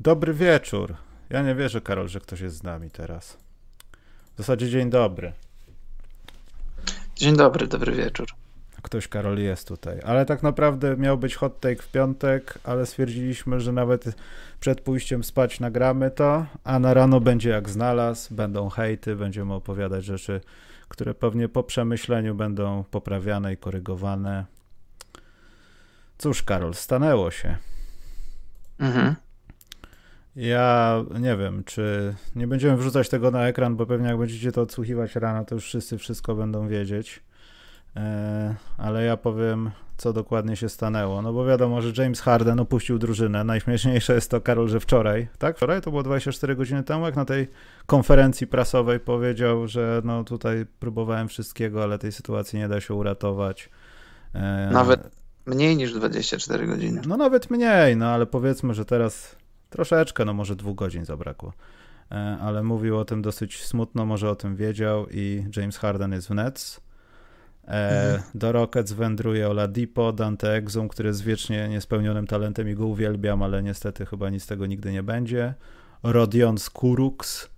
Dobry wieczór. Ja nie wierzę, Karol, że ktoś jest z nami teraz. W zasadzie dzień dobry. Dzień dobry, dobry wieczór. Ktoś, Karol, jest tutaj. Ale tak naprawdę miał być hot take w piątek, ale stwierdziliśmy, że nawet przed pójściem spać nagramy to, a na rano będzie jak znalazł, będą hejty, będziemy opowiadać rzeczy, które pewnie po przemyśleniu będą poprawiane i korygowane. Cóż, Karol, stanęło się. Mhm. Ja nie wiem, czy nie będziemy wrzucać tego na ekran, bo pewnie jak będziecie to odsłuchiwać rano, to już wszyscy wszystko będą wiedzieć. E, ale ja powiem, co dokładnie się stanęło. No bo wiadomo, że James Harden opuścił drużynę. Najśmieszniejsze jest to, Karol, że wczoraj, tak? Wczoraj to było 24 godziny temu, jak na tej konferencji prasowej powiedział, że no tutaj próbowałem wszystkiego, ale tej sytuacji nie da się uratować. E, nawet mniej niż 24 godziny. No nawet mniej, no ale powiedzmy, że teraz troszeczkę, no może dwóch godzin zabrakło. E, ale mówił o tym dosyć smutno, może o tym wiedział i James Harden jest w Nets. E, mhm. Do Rockets wędruje Oladipo, Dante Exum, który jest wiecznie niespełnionym talentem i go uwielbiam, ale niestety chyba nic z tego nigdy nie będzie. Rodion Skuruks,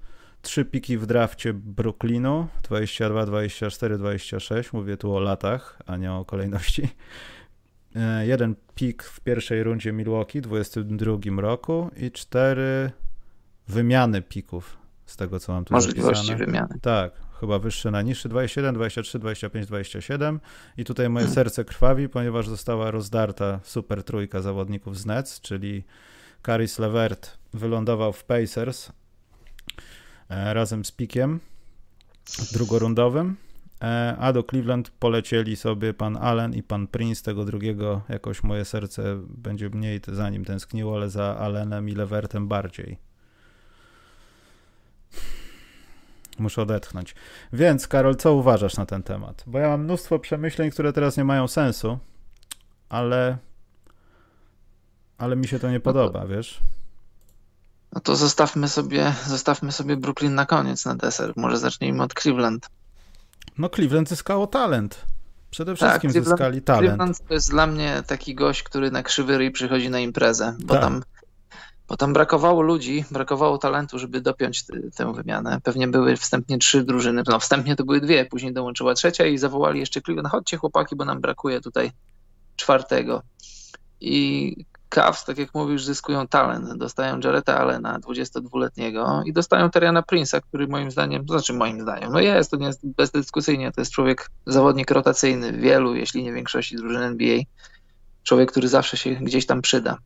trzy piki w drafcie Brooklynu, 22, 24, 26, mówię tu o latach, a nie o kolejności. E, jeden pik w pierwszej rundzie Milwaukee w 22 roku i cztery wymiany pików z tego, co mam tu Możliwości zapisane. wymiany. Tak, chyba wyższe na niższy 27, 23, 25, 27 i tutaj moje hmm. serce krwawi, ponieważ została rozdarta super trójka zawodników z Nets, czyli Caris Levert wylądował w Pacers e, razem z pikiem drugorundowym, a do Cleveland polecieli sobie pan Allen i pan Prince, tego drugiego jakoś moje serce będzie mniej za nim tęskniło, ale za Allenem i Levertem bardziej. Muszę odetchnąć. Więc, Karol, co uważasz na ten temat? Bo ja mam mnóstwo przemyśleń, które teraz nie mają sensu, ale, ale mi się to nie podoba, no to, wiesz? No to zostawmy sobie, zostawmy sobie Brooklyn na koniec, na deser. Może zacznijmy od Cleveland. No, Cleveland zyskało talent. Przede tak, wszystkim tak, zyskali talent. Cleveland to jest dla mnie taki gość, który na krzywy ryj przychodzi na imprezę, bo tak. tam bo tam brakowało ludzi, brakowało talentu, żeby dopiąć tę wymianę. Pewnie były wstępnie trzy drużyny, no wstępnie to były dwie, później dołączyła trzecia i zawołali jeszcze Cleveland, chodźcie chłopaki, bo nam brakuje tutaj czwartego. I Cavs, tak jak mówisz, zyskują talent. Dostają Jareta Allena, 22-letniego i dostają Teriana Prince'a, który moim zdaniem, znaczy moim zdaniem, no jest, to nie jest bezdyskusyjnie, to jest człowiek, zawodnik rotacyjny wielu, jeśli nie większości drużyn NBA. Człowiek, który zawsze się gdzieś tam przyda.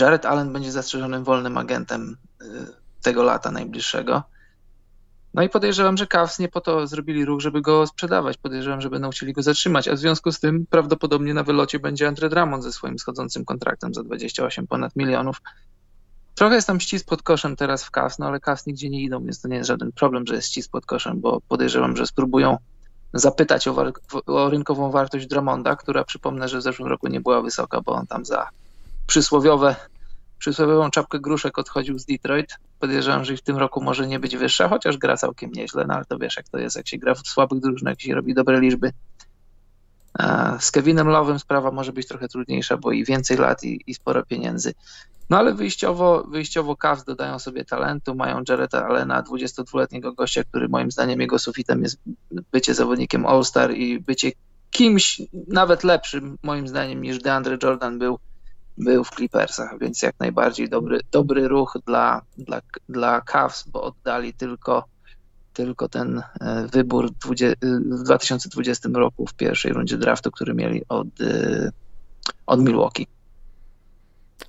Jared Allen będzie zastrzeżonym wolnym agentem y, tego lata najbliższego. No i podejrzewam, że Cavs nie po to zrobili ruch, żeby go sprzedawać. Podejrzewam, że będą chcieli go zatrzymać, a w związku z tym prawdopodobnie na wylocie będzie Andre Drummond ze swoim schodzącym kontraktem za 28 ponad milionów. Trochę jest tam ścisk pod koszem teraz w Cavs, no ale Cavs nigdzie nie idą, więc to nie jest żaden problem, że jest ścisk pod koszem, bo podejrzewam, że spróbują zapytać o, o rynkową wartość Drummonda, która przypomnę, że w zeszłym roku nie była wysoka, bo on tam za przysłowiowe, przysłowiową czapkę gruszek odchodził z Detroit. Podejrzewam, że w tym roku może nie być wyższa, chociaż gra całkiem nieźle, no ale to wiesz jak to jest, jak się gra w słabych drużynach, jak się robi dobre liczby. Z Kevinem Love'em sprawa może być trochę trudniejsza, bo i więcej lat i, i sporo pieniędzy. No ale wyjściowo, wyjściowo Cavs dodają sobie talentu, mają Jareta Allena, 22-letniego gościa, który moim zdaniem jego sufitem jest bycie zawodnikiem All-Star i bycie kimś nawet lepszym moim zdaniem niż DeAndre Jordan był był w Clippersach, więc jak najbardziej dobry, dobry ruch dla, dla, dla Cavs, bo oddali tylko, tylko ten e, wybór w 2020 roku w pierwszej rundzie draftu, który mieli od, e, od Milwaukee.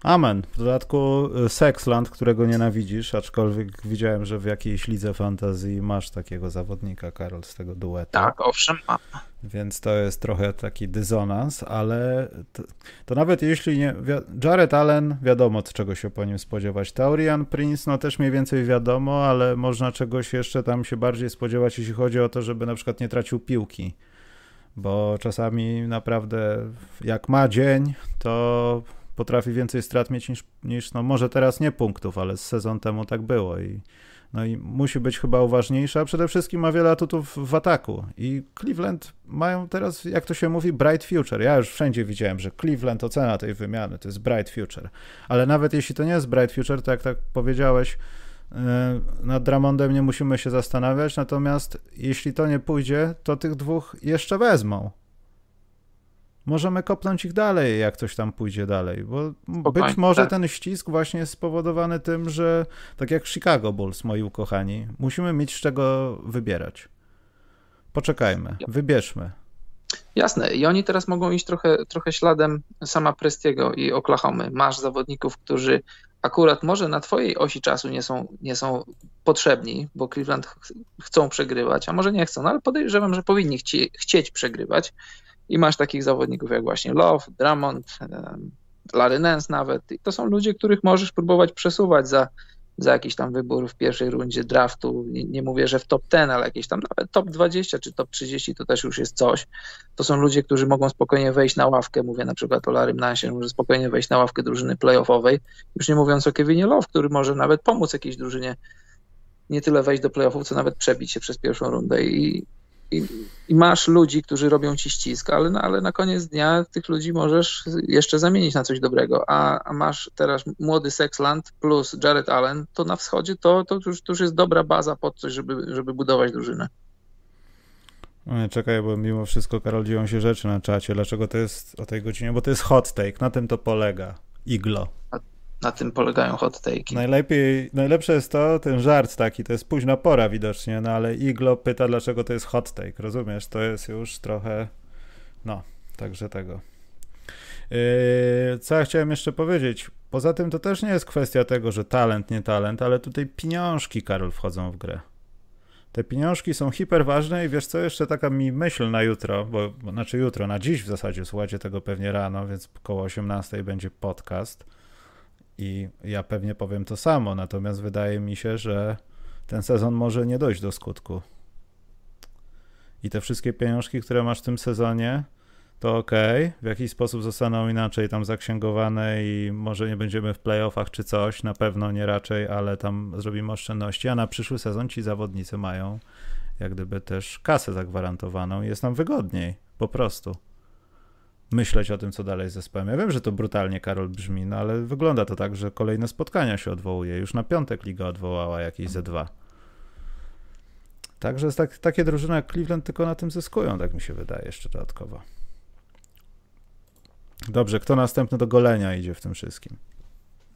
Amen. W dodatku e, Sexland, którego nienawidzisz, aczkolwiek widziałem, że w jakiejś lidze fantazji masz takiego zawodnika, Karol, z tego duetu. Tak, owszem, mam. Więc to jest trochę taki dysonans, ale to, to, nawet jeśli nie. Jared Allen, wiadomo, czego się po nim spodziewać. Taurian Prince, no też mniej więcej wiadomo, ale można czegoś jeszcze tam się bardziej spodziewać, jeśli chodzi o to, żeby na przykład nie tracił piłki. Bo czasami naprawdę, jak ma dzień, to potrafi więcej strat mieć niż, niż no może teraz nie punktów, ale z sezon temu tak było i No i musi być chyba uważniejsza, przede wszystkim ma wiele atutów w ataku. I Cleveland mają teraz, jak to się mówi, bright future. Ja już wszędzie widziałem, że Cleveland ocena tej wymiany to jest bright future. Ale nawet jeśli to nie jest bright future, to jak tak powiedziałeś, e, nad Dramondem nie musimy się zastanawiać, natomiast jeśli to nie pójdzie, to tych dwóch jeszcze wezmą możemy kopnąć ich dalej, jak coś tam pójdzie dalej, bo Spokojnie, być może tak. ten ścisk właśnie jest spowodowany tym, że tak jak Chicago Bulls, moi ukochani, musimy mieć z czego wybierać. Poczekajmy, wybierzmy. Jasne, i oni teraz mogą iść trochę, trochę śladem sama Prestiego i Oklahomy. Masz zawodników, którzy akurat może na twojej osi czasu nie są, nie są potrzebni, bo Cleveland ch chcą przegrywać, a może nie chcą, no ale podejrzewam, że powinni chci chcieć przegrywać i masz takich zawodników jak właśnie Love, Drummond, Larry Nance nawet. I to są ludzie, których możesz próbować przesuwać za, za jakiś tam wybór w pierwszej rundzie draftu. Nie, nie, mówię, że w top 10, ale jakieś tam nawet top 20 czy top 30 to też już jest coś. To są ludzie, którzy mogą spokojnie wejść na ławkę. Mówię na przykład o Larry Nance, może spokojnie wejść na ławkę drużyny playoffowej. Już nie mówiąc o Kevinie Love, który może nawet pomóc jakiejś drużynie nie tyle wejść do playoffów, co nawet przebić się przez pierwszą rundę. I, i, i, masz ludzi, którzy robią ci ścisk, ale, no, ale na koniec dnia tych ludzi możesz jeszcze zamienić na coś dobrego. A, a masz teraz młody Sexland plus Jared Allen, to na wschodzie to, to, już, to już jest dobra baza pod coś, żeby, żeby budować drużynę. No czekaj, bo mimo wszystko, Karol, dzieją się rzeczy na czacie. Dlaczego to jest o tej godzinie? Bo to jest hot take, na tym to polega. Iglo. A na tym polegają hot take. Najlepiej, najlepsze jest to, ten żart taki, to jest późna pora widocznie, no ale Iglo pyta, dlaczego to jest hot take, rozumiesz? To jest już trochę, no, także tego. Yy, co ja chciałem jeszcze powiedzieć? Poza tym to też nie jest kwestia tego, że talent, nie talent, ale tutaj pieniążki, Karol, wchodzą w grę. Te pieniążki są hiperważne i wiesz co, jeszcze taka mi myśl na jutro, bo, znaczy jutro, na dziś w zasadzie, słuchajcie tego pewnie rano, więc około 18 będzie podcast i ja pewnie powiem to samo, natomiast wydaje mi się, że ten sezon może nie dojść do skutku. I te wszystkie pieniążki, które masz w tym sezonie, to ok, w jakiś sposób zostaną inaczej tam zaksięgowane i może nie będziemy w playoffach czy coś, na pewno nie raczej, ale tam zrobimy oszczędności, a na przyszły sezon ci zawodnicy mają jak gdyby też kasę zagwarantowaną i jest nam wygodniej, po prostu myśleć o tym, co dalej z zespołem. Ja wiem, że to brutalnie, Karol, brzmi, no ale wygląda to tak, że kolejne spotkania się odwołuje. Już na piątek liga odwołała jakieś ze dwa. Także tak, takie drużyny jak Cleveland tylko na tym zyskują, tak mi się wydaje jeszcze dodatkowo. Dobrze, kto następny do golenia idzie w tym wszystkim?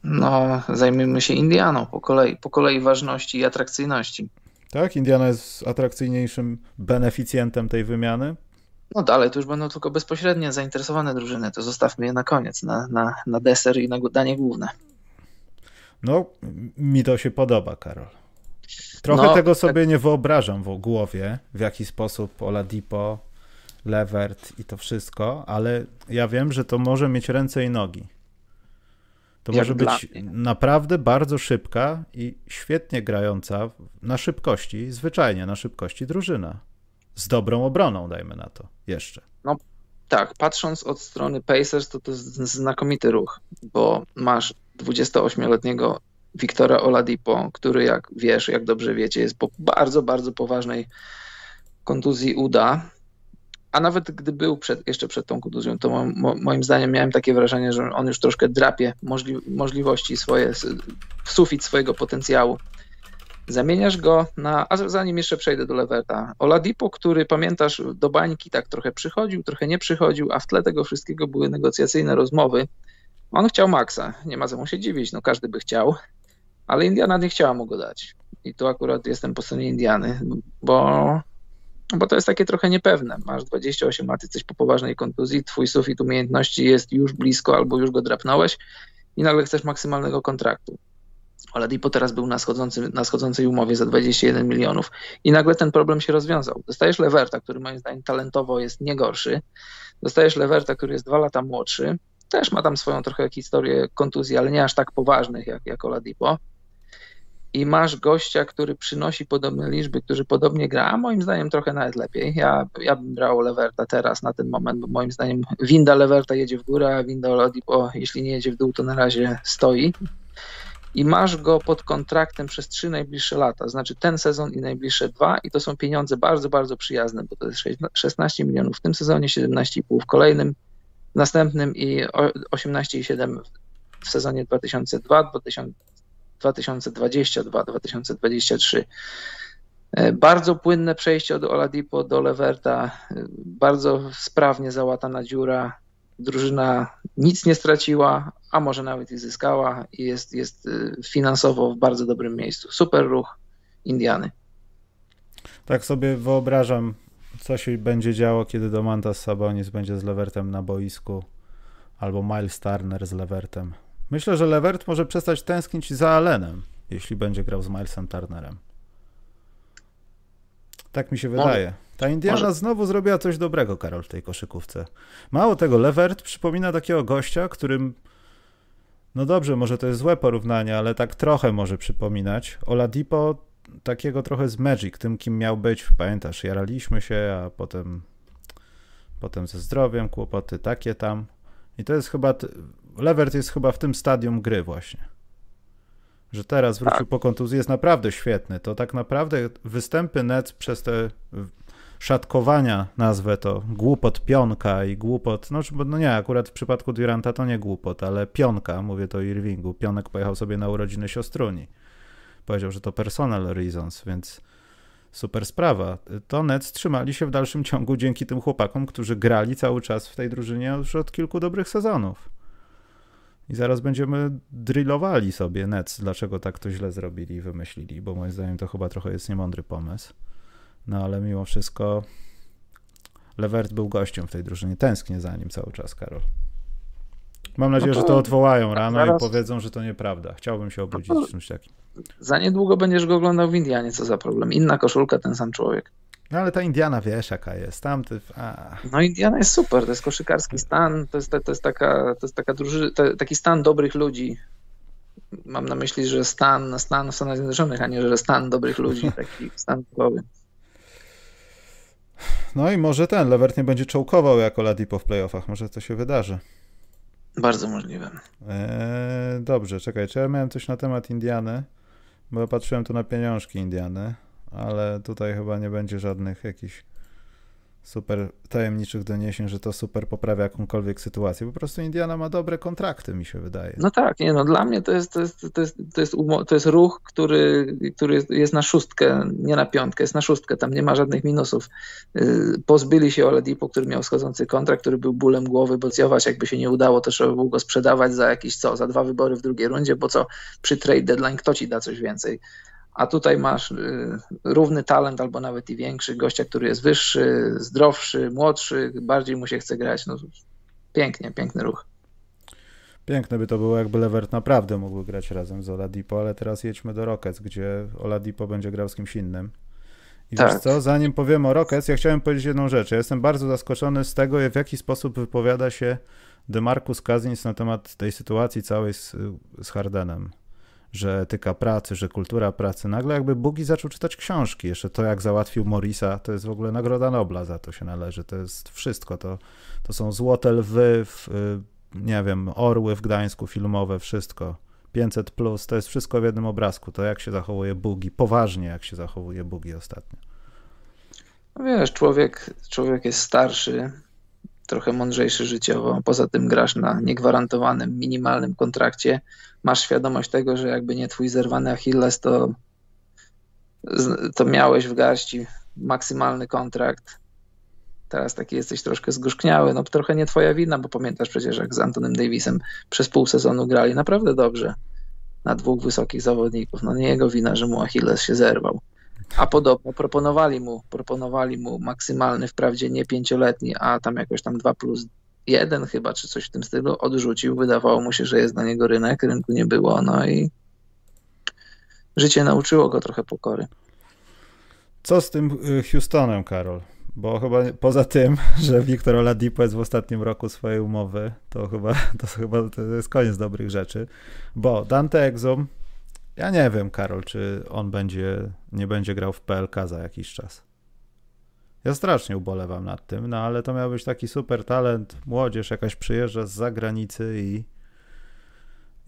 No, zajmijmy się Indianą po kolei, po kolei ważności i atrakcyjności. Tak, Indiana jest atrakcyjniejszym beneficjentem tej wymiany. No dalej, to już będą tylko bezpośrednio zainteresowane drużyny, to zostawmy je na koniec, na, na, na deser i na danie główne. No, mi to się podoba, Karol. Trochę no, tego tak- sobie tak... nie wyobrażam w głowie, w jaki sposób Oladipo, Levert i to wszystko, ale ja wiem, że to może mieć ręce i nogi. To Jak może być mnie. naprawdę bardzo szybka i świetnie grająca na szybkości, zwyczajnie na szybkości drużyna z dobrą obroną, dajmy na to, jeszcze. No tak, patrząc od strony Pacers, to to znakomity ruch, bo masz 28-letniego Wiktora Oladipo, który jak wiesz, jak dobrze wiecie, jest po bardzo, bardzo poważnej kontuzji uda, a nawet gdy był przed, jeszcze przed tą kontuzją, to mo, moim zdaniem miałem takie wrażenie, że on już troszkę drapie możli, możliwości swoje, sufit swojego potencjału. Zamieniasz go na, a zanim jeszcze przejdę do Leverta, Oladipo, który pamiętasz do bańki tak trochę przychodził, trochę nie przychodził, a w tle tego wszystkiego były negocjacyjne rozmowy. On chciał Maxa, nie ma co mu się dziwić, no każdy by chciał, ale Indiana nie chciała mu go dać. I tu akurat jestem po stronie Indiany, bo, bo to jest takie trochę niepewne. Masz 28 lat, jesteś po poważnej kontuzji, twój sufit umiejętności jest już blisko albo już go drapnąłeś i nagle chcesz maksymalnego kontraktu. Oladipo teraz był na, schodzący, na schodzącej umowie za 21 milionów i nagle ten problem się rozwiązał. Dostajesz Leverta, który moim zdaniem talentowo jest nie gorszy. Dostajesz Leverta, który jest dwa lata młodszy. Też ma tam swoją trochę historię kontuzji, ale nie aż tak poważnych jak, jak Oladipo. I masz gościa, który przynosi podobne liczby, który podobnie gra, a moim zdaniem trochę nawet lepiej. Ja, ja bym brał Leverta teraz na ten moment, bo moim zdaniem winda Leverta jedzie w górę, a winda Oladipo, jeśli nie jedzie w dół, to na razie stoi i masz go pod kontraktem przez trzy najbliższe lata, znaczy ten sezon i najbliższe dwa. I to są pieniądze bardzo, bardzo przyjazne, bo to jest 16 milionów w tym sezonie, 17,5 w kolejnym, w następnym i 18,7 w sezonie 2002, 2022, 2023. Bardzo płynne przejście od Oladipo do Leverta, e, bardzo sprawnie załatana dziura, drużyna nic nie straciła, a może nawet i zyskała i jest, jest y, finansowo w bardzo dobrym miejscu. Super ruch Indiany. Tak sobie wyobrażam, co się będzie działo, kiedy Domantas Sabonis będzie z Levertem na boisku, albo Miles Turner z Levertem. Myślę, że Levert może przestać tęsknić za Allenem, jeśli będzie grał z Milesem Turnerem. Tak mi się wydaje. Ta Indiana Może... znowu zrobiła coś dobrego, Karol, w tej koszykówce. Mało tego, Levert przypomina takiego gościa, którym no dobrze, może to jest złe porównanie, ale tak trochę może przypominać. Oladipo takiego trochę z Magic, tym kim miał być, pamiętasz, jaraliśmy się, a potem potem ze zdrowiem, kłopoty takie tam. I to jest chyba, Levert jest chyba w tym stadium gry właśnie. Że teraz wrócił tak. po kontuzji, jest naprawdę świetny. To tak naprawdę występy Nets przez te szatkowania, nazwę to, głupot pionka i głupot, no, no nie, akurat w przypadku Duranta to nie głupot, ale pionka, mówię to Irvingu, pionek pojechał sobie na urodziny siostruni. Powiedział, że to personal reasons, więc super sprawa. To Nets trzymali się w dalszym ciągu dzięki tym chłopakom, którzy grali cały czas w tej drużynie już od kilku dobrych sezonów. I zaraz będziemy drillowali sobie Nets, dlaczego tak to źle zrobili i wymyślili, bo moim zdaniem to chyba trochę jest niemądry pomysł. No ale mimo wszystko Levert był gościem w tej drużynie. Tęsknię za nim cały czas, Karol. Mam nadzieję, no to, że to odwołają rano zaraz... i powiedzą, że to nieprawda. Chciałbym się obudzić no, czymś takim. Za niedługo będziesz go oglądał w Indianie, co za problem. Inna koszulka, ten sam człowiek. No ale ta Indiana, wiesz jaka jest, tamty... A. No Indiana jest super, to jest koszykarski stan, to jest, to jest, taka, to jest taka druży, to, taki stan dobrych ludzi. Mam na myśli, że stan, stan Stanów Zjednoczonych, a nie, że stan dobrych ludzi, taki stan głowy. No i może ten Levert nie będzie czołkował jako Ladipo w playoffach. Może to się wydarzy. Bardzo możliwe. Eee, dobrze, czekaj, czy ja miałem coś na temat Indiany? Bo patrzyłem tu na pieniążki Indiany, ale tutaj chyba nie będzie żadnych jakichś super tajemniczych doniesień, że to super poprawia jakąkolwiek sytuację. Po prostu Indiana ma dobre kontrakty, mi się wydaje. No tak, nie no, dla mnie to jest, to jest, to jest, to jest, to jest ruch, który, który jest na szóstkę, nie na piątkę, jest na szóstkę, tam nie ma żadnych minusów. Y, pozbyli się Oladipo, który miał schodzący kontrakt, który był bólem głowy, bo zjować jakby się nie udało, to trzeba było go sprzedawać za jakieś co, za dwa wybory w drugiej rundzie, bo co przy trade deadline kto ci da coś więcej a tutaj masz y, równy talent albo nawet i większy, gościa, który jest wyższy, zdrowszy, młodszy, bardziej mu się chce grać. No, pięknie, piękny ruch. Piękne by to było, jakby Levert naprawdę mógł grać razem z Oladipo, ale teraz jedźmy do Rockets, gdzie Oladipo będzie grał z kimś innym. I tak. wiesz co, zanim powiem o Rockets, ja chciałem powiedzieć jedną rzecz. Ja jestem bardzo zaskoczony z tego, w jaki sposób wypowiada się DeMarcus Cousins na temat tej sytuacji całej z, z Hardenem że etyka pracy, że kultura pracy. Nagle jakby Bugi zaczął czytać książki. Jeszcze to, jak załatwił Morisa, to jest w ogóle nagroda Nobla za to się należy. To jest wszystko. To, to są złote lwy, w, y, nie wiem, orły w Gdańsku filmowe, wszystko. 500 plus, to jest wszystko w jednym obrazku. To jak się zachowuje Bugi, poważnie jak się zachowuje Bugi ostatnio. No wiesz, człowiek, człowiek jest starszy, trochę mądrzejszy życiowo. Poza tym grasz na niegwarantowanym, minimalnym kontrakcie. Masz świadomość tego, że jakby nie twój zerwany Achilles, to, to miałeś w garści maksymalny kontrakt. Teraz taki jesteś troszkę zgorzkniały. No trochę nie twoja wina, bo pamiętasz przecież, jak z Antonym Davisem przez pół sezonu grali naprawdę dobrze na dwóch wysokich zawodników. No nie jego wina, że mu Achilles się zerwał. A podobno proponowali mu, proponowali mu maksymalny, wprawdzie nie pięcioletni, a tam jakoś tam 2 plus 1 chyba, czy coś w tym stylu, odrzucił. Wydawało mu się, że jest na niego rynek, rynku nie było, no i życie nauczyło go trochę pokory. Co z tym y, Houstonem, Karol? Bo chyba poza tym, że Wiktor Oladipo jest w ostatnim roku swojej umowy, to chyba to, chyba to jest koniec dobrych rzeczy. Bo Dante Exum ja nie wiem, Karol, czy on będzie, nie będzie grał w PLK za jakiś czas. Ja strasznie ubolewam nad tym, no ale to miał być taki super talent, młodzież jakaś przyjeżdża z zagranicy i,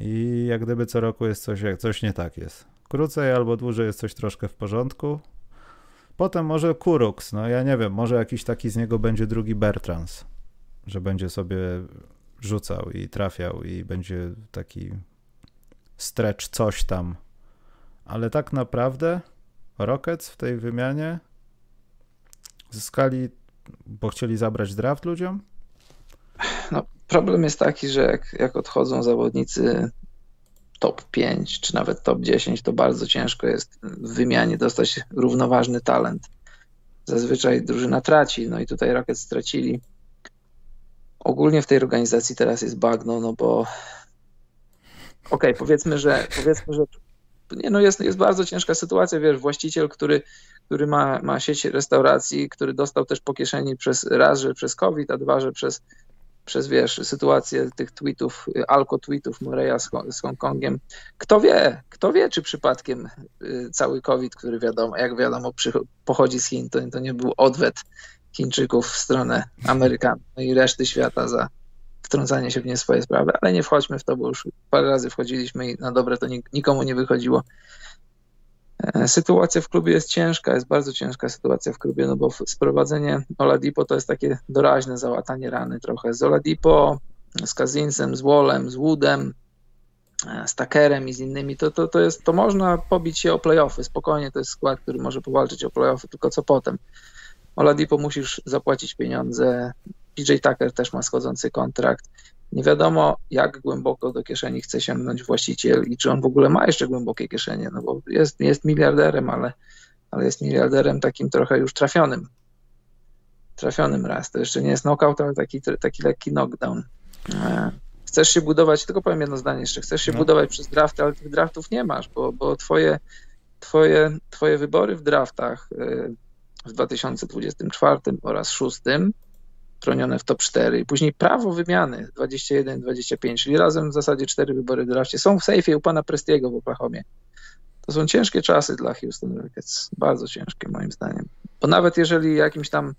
I jak gdyby co roku jest coś, coś nie tak jest. Krócej albo dłużej jest coś troszkę w porządku. Potem może Kuruks, no ja nie wiem, może jakiś taki z niego będzie drugi Bertrans, że będzie sobie rzucał i trafiał i będzie taki stretch coś tam. Ale tak naprawdę Rockets w tej wymianie zyskali, bo chcieli zabrać draft ludziom? No, problem jest taki, że jak, jak odchodzą zawodnicy top 5 czy nawet top 10, to bardzo ciężko jest w wymianie dostać równoważny talent. Zazwyczaj drużyna traci, no i tutaj Rockets stracili. Ogólnie w tej organizacji teraz jest bagno, no bo okay, powiedzmy, że powiedzmy, że nie, no jest, jest bardzo ciężka sytuacja, wiesz, właściciel, który, który ma, ma sieć restauracji, który dostał też po kieszeni przez raz, że przez COVID, a dwa, że przez, przez wiesz, sytuację tych tweetów, alko-tweetów Murray'a z, z Hongkongiem. Kto wie, kto wie, czy przypadkiem y, cały COVID, który wiadomo, jak wiadomo, pochodzi z Chin, to, to nie był odwet Chińczyków w stronę Amerykanów no i reszty świata za wtrącanie się w nie swoje sprawy, ale nie wchodźmy w to, bo już parę razy wchodziliśmy i na dobre to nikomu nie wychodziło. E, sytuacja w klubie jest ciężka, jest bardzo ciężka sytuacja w klubie, no bo sprowadzenie Oladipo to jest takie doraźne załatanie rany trochę. Z Oladipo, z Kazinsem, z Wallem, z Woodem, e, z Takerem i z innymi, to, to, to, jest, to można pobić się o playoffy. Spokojnie to jest skład, który może powalczyć o playoffy, tylko co potem? Oladipo musisz zapłacić pieniądze, PJ Tucker też ma schodzący kontrakt. Nie wiadomo, jak głęboko do kieszeni chce sięgnąć właściciel i czy on w ogóle ma jeszcze głębokie kieszenie, no bo jest, jest miliarderem, ale, ale jest miliarderem takim trochę już trafionym. Trafionym raz. To jeszcze nie jest knockout, ale taki, taki lekki knockdown. E, chcesz się budować, tylko powiem jedno zdanie jeszcze, chcesz się no. budować przez draft, ale tych draftów nie masz, bo, bo twoje, twoje, twoje wybory w draftach e, w 2024 oraz 2026 tronione w top 4 i później prawo wymiany 21-25, czyli razem w zasadzie cztery wybory w drafcie są w sejfie u pana Prestiego w Oklahomie. To są ciężkie czasy dla Houston Rockets, bardzo ciężkie moim zdaniem. Bo nawet jeżeli jakimś tam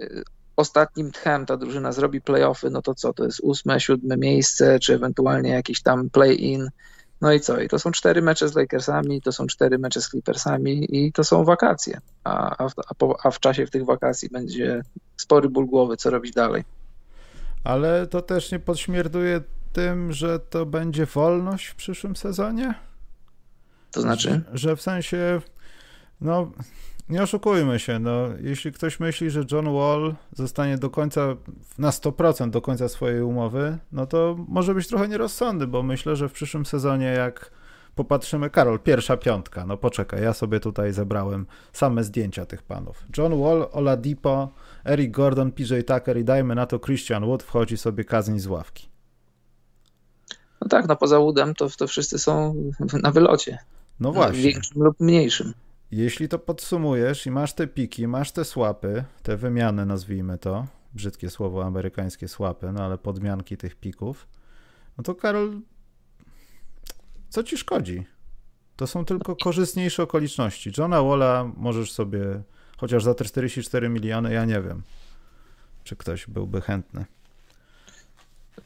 y, ostatnim tchem ta drużyna zrobi playoffy, no to co, to jest ósme, siódme miejsce, czy ewentualnie jakiś tam play-in, no i co? I to są cztery mecze z Lakersami, to są cztery mecze z Clippersami i to są wakacje. A, a, a, po, a w czasie w tych wakacji będzie spory ból głowy, co robić dalej. Ale to też nie podśmierduje tym, że to będzie wolność w przyszłym sezonie? To znaczy? Że, że w sensie, no nie oszukujmy się, no, jeśli ktoś myśli, że John Wall zostanie do końca, na 100% do końca swojej umowy, no to może być trochę nierozsądny, bo myślę, że w przyszłym sezonie jak popatrzymy, Karol, pierwsza piątka, no poczekaj, ja sobie tutaj zebrałem same zdjęcia tych panów. John Wall, Oladipo, Eric Gordon, PJ Tucker i dajmy na to Christian Wood wchodzi sobie Kazyń z ławki. No tak, no poza Woodem to, to wszyscy są na wylocie. No właśnie. Większym lub mniejszym. Jeśli to podsumujesz i masz te piki, masz te słapy, te wymiany nazwijmy to, brzydkie słowo amerykańskie słapy, no ale podmianki tych pików, no to Karol, co ci szkodzi? To są tylko korzystniejsze okoliczności. Johna Walla możesz sobie, chociaż za te 44 miliony, ja nie wiem, czy ktoś byłby chętny.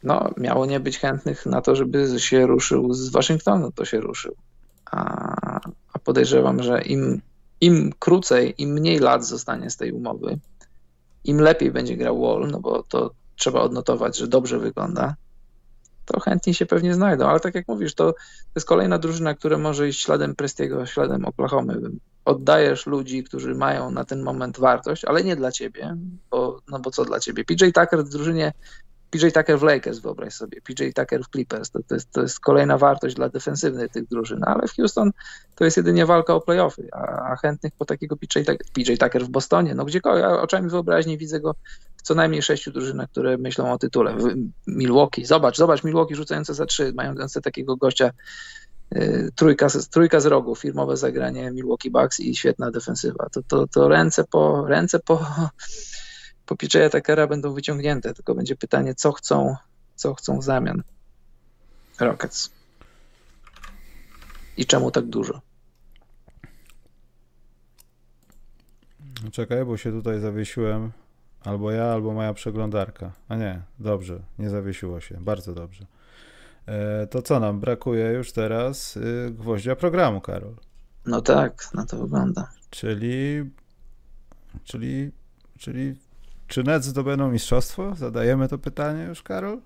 No, miało nie być chętnych na to, żeby się ruszył z Waszyngtonu, to się ruszył. A a podejrzewam, że im, im krócej, im mniej lat zostanie z tej umowy, im lepiej będzie grał Wall, no bo to trzeba odnotować, że dobrze wygląda, to chętni się pewnie znajdą. Ale tak jak mówisz, to, to jest kolejna drużyna, która może iść śladem Prestiego, śladem Oklahomy. Oddajesz ludzi, którzy mają na ten moment wartość, ale nie dla ciebie, bo, no bo co dla ciebie? PJ Tucker w drużynie PJ Tucker w Lakers, wyobraź sobie, PJ Tucker w Clippers, to, to, jest, to jest kolejna wartość dla defensywnej tych drużyn, ale w Houston to jest jedynie walka o playoffy, a, a chętnych po takiego PJ, PJ Tucker w Bostonie, no gdziekolwiek, ja oczami wyobraźni widzę go w co najmniej sześciu drużynach, które myślą o tytule. Milwaukee, zobacz, zobacz, Milwaukee rzucające za trzy, mające takiego gościa, y, trójka, trójka z rogu, firmowe zagranie Milwaukee Bucks i świetna defensywa. To, to, to ręce po, ręce po po PJ'a Takera będą wyciągnięte, tylko będzie pytanie, co chcą, co chcą w zamian Rockets. I czemu tak dużo? Czekaj, bo się tutaj zawiesiłem. Albo ja, albo moja przeglądarka. A nie, dobrze, nie zawiesiło się. Bardzo dobrze. E, to co nam brakuje już teraz? Y, gwoździa programu, Karol. No tak, na to wygląda. Czyli, czyli, czyli, czy Nets zdobędą mistrzostwo? Zadajemy to pytanie już, Karol?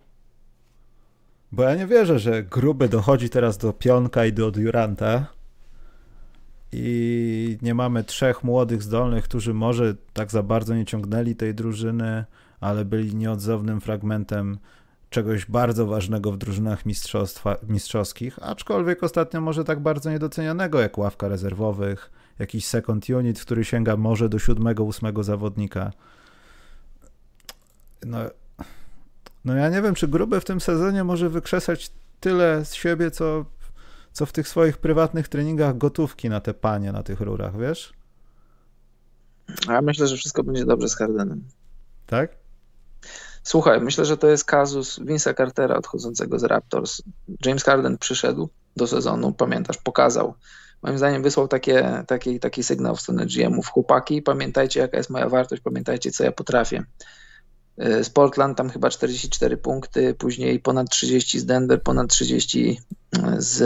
Bo ja nie wierzę, że gruby dochodzi teraz do Pionka i do Duranta i nie mamy trzech młodych, zdolnych, którzy może tak za bardzo nie ciągnęli tej drużyny, ale byli nieodzownym fragmentem czegoś bardzo ważnego w drużynach mistrzowskich, aczkolwiek ostatnio może tak bardzo niedocenianego jak ławka rezerwowych, jakiś second unit, który sięga może do siódmego, ósmego zawodnika. No, no ja nie wiem, czy Gruby w tym sezonie może wykrzesać tyle z siebie, co, co w tych swoich prywatnych treningach gotówki na te panie na tych rurach, wiesz? Ja myślę, że wszystko będzie dobrze z Hardenem. Tak? Słuchaj, myślę, że to jest kazus Vince'a Cartera odchodzącego z Raptors. James Harden przyszedł do sezonu, pamiętasz, pokazał. Moim zdaniem wysłał takie, taki, taki sygnał w stronę GM-ów. Chłopaki, pamiętajcie jaka jest moja wartość, pamiętajcie co ja potrafię. Y, z Portland tam chyba 44 punkty, później ponad 30 z Denver, ponad 30 y, z,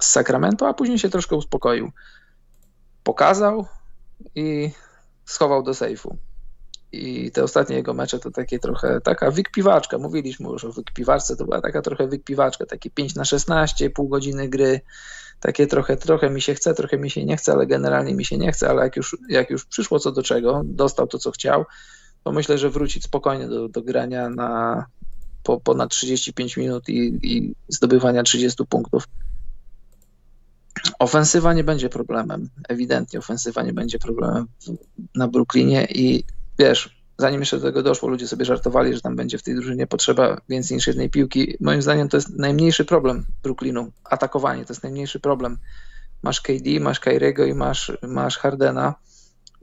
z Sacramento, a później się troszkę uspokoił. Pokazał i schował do sejfu. I te ostatnie jego mecze to takie trochę, taka wykpiwaczka, mówiliśmy już o wykpiwaczce, to była taka trochę wykpiwaczka, takie 5 na 16, pół godziny gry, takie trochę, trochę mi się chce, trochę mi się nie chce, ale generalnie mi się nie chce, ale jak już, jak już przyszło co do czego, dostał to co chciał, to myślę, że wrócić spokojnie do, do grania na po, ponad 35 minut i, i zdobywania 30 punktów. Ofensywa nie będzie problemem, ewidentnie ofensywa nie będzie problemem na Brooklynie i wiesz, zanim jeszcze do tego doszło, ludzie sobie żartowali, że tam będzie w tej drużynie potrzeba więcej niż jednej piłki. Moim zdaniem to jest najmniejszy problem Brooklynu. Atakowanie to jest najmniejszy problem. Masz KD, masz Kairiego i masz, masz Hardena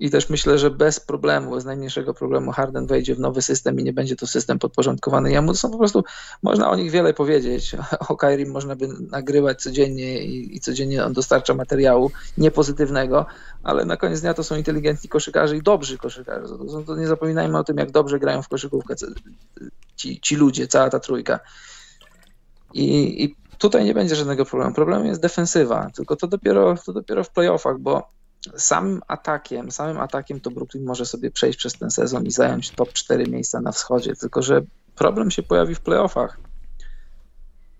i też myślę, że bez problemu, bez najmniejszego problemu Harden wejdzie w nowy system i nie będzie to system podporządkowany jemu. To są po prostu, można o nich wiele powiedzieć. O Kyrie można by nagrywać codziennie i, i codziennie on dostarcza materiału niepozytywnego, ale na koniec dnia to są inteligentni koszykarze i dobrzy koszykarze. To, to nie zapominajmy o tym, jak dobrze grają w koszykówkę ci, ci ludzie, cała ta trójka. I, I tutaj nie będzie żadnego problemu. Problemem jest defensywa, tylko to dopiero, to dopiero w playoffach, bo samym atakiem, samym atakiem to Brooklyn może sobie przejść przez ten sezon i zająć top 4 miejsca na wschodzie, tylko że problem się pojawi w playoffach.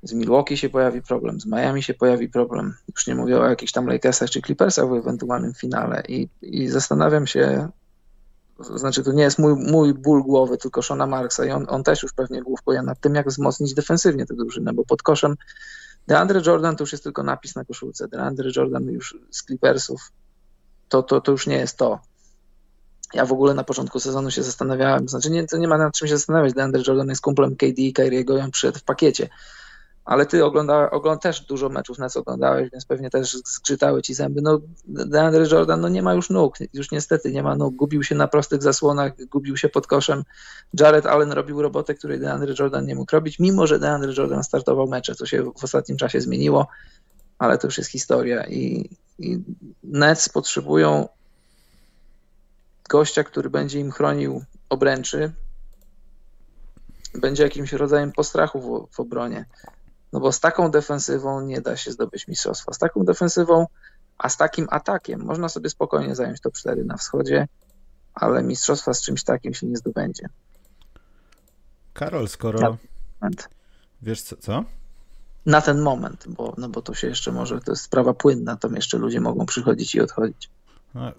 Z Milwaukee się pojawi problem, z Miami się pojawi problem. Już nie mówię o jakichś tam Lakersach czy Clippersach w ewentualnym finale i, i zastanawiam się, to znaczy to nie jest mój, mój ból głowy, tylko Shona Marksa i on, on też już pewnie główkuje nad tym, jak wzmocnić defensywnie tę drużynę, bo pod koszem DeAndre Jordan to już jest tylko napis na koszulce. DeAndre Jordan już z Clippersów to, to, to już nie jest to. Ja w ogóle na początku sezonu się zastanawiałem, znaczy nie, to nie ma nad czym się zastanawiać, DeAndre Jordan jest kumplem KD i Kyriego i on przyszedł w pakiecie. Ale ty ogląda, ogląd też dużo meczów nas oglądałeś, więc pewnie też skrzytały ci zęby. No DeAndre Jordan no nie ma już nóg, już niestety nie ma nóg, gubił się na prostych zasłonach, gubił się pod koszem. Jared Allen robił robotę, której DeAndre Jordan nie mógł robić, mimo że DeAndre Jordan startował mecze, co się w ostatnim czasie zmieniło, ale to już jest historia i, i Nets potrzebują gościa, który będzie im chronił obręczy, będzie jakimś rodzajem postrachu w, w obronie. No bo z taką defensywą nie da się zdobyć mistrzostwa. Z taką defensywą, a z takim atakiem można sobie spokojnie zająć top 4 na wschodzie, ale mistrzostwa z czymś takim się nie zdobędzie. Karol, skoro. Wiesz co? co? Na ten moment, bo, no bo to się jeszcze może, to jest sprawa płynna, tam jeszcze ludzie mogą przychodzić i odchodzić. No,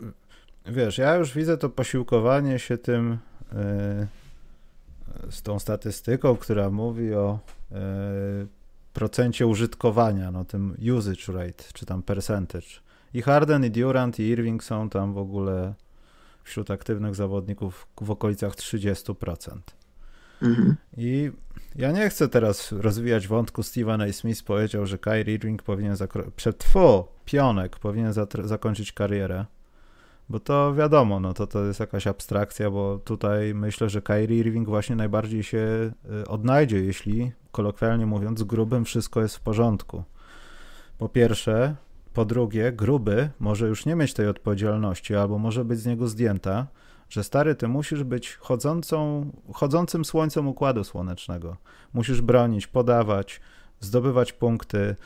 wiesz, ja już widzę to posiłkowanie się tym yy, z tą statystyką, która mówi o yy, procencie użytkowania, no tym usage rate, czy tam percentage. I Harden, i Durant, i Irving są tam w ogóle wśród aktywnych zawodników w okolicach 30%. Mhm. I ja nie chcę teraz rozwijać wątku Steven A. Smith powiedział, że Kyrie Irving powinien przed tfu, pionek powinien zakończyć karierę. Bo to wiadomo, no to to jest jakaś abstrakcja, bo tutaj myślę, że Kyrie Irving właśnie najbardziej się y, odnajdzie, jeśli kolokwialnie mówiąc, grubym wszystko jest w porządku. Po pierwsze, po drugie, gruby może już nie mieć tej odpowiedzialności, albo może być z niego zdjęta, że stary, ty musisz być chodzącą, chodzącym słońcem układu słonecznego. Musisz bronić, podawać, zdobywać punkty.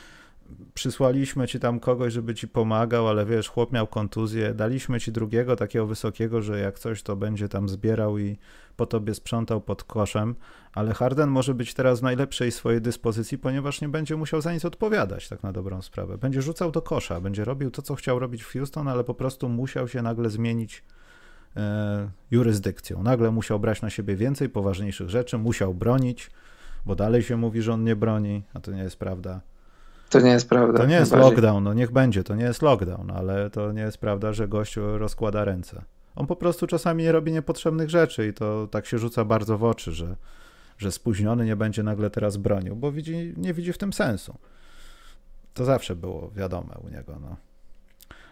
Przysłaliśmy ci tam kogoś, żeby ci pomagał, ale wiesz, chłop miał kontuzję. Daliśmy ci drugiego takiego wysokiego, że jak coś to będzie tam zbierał i po tobie sprzątał pod koszem. Ale Harden może być teraz w najlepszej swojej dyspozycji, ponieważ nie będzie musiał za nic odpowiadać, tak na dobrą sprawę. Będzie rzucał do kosza, będzie robił to, co chciał robić w Houston, ale po prostu musiał się nagle zmienić jurysdykcją. Nagle musiał brać na siebie więcej poważniejszych rzeczy, musiał bronić, bo dalej się mówi, że on nie broni, a to nie jest prawda. To nie jest prawda. To nie jest lockdown, no niech będzie, to nie jest lockdown, ale to nie jest prawda, że gościu rozkłada ręce. On po prostu czasami nie robi niepotrzebnych rzeczy i to tak się rzuca bardzo w oczy, że, że spóźniony nie będzie nagle teraz bronił, bo widzi, nie widzi w tym sensu. To zawsze było wiadome u niego. No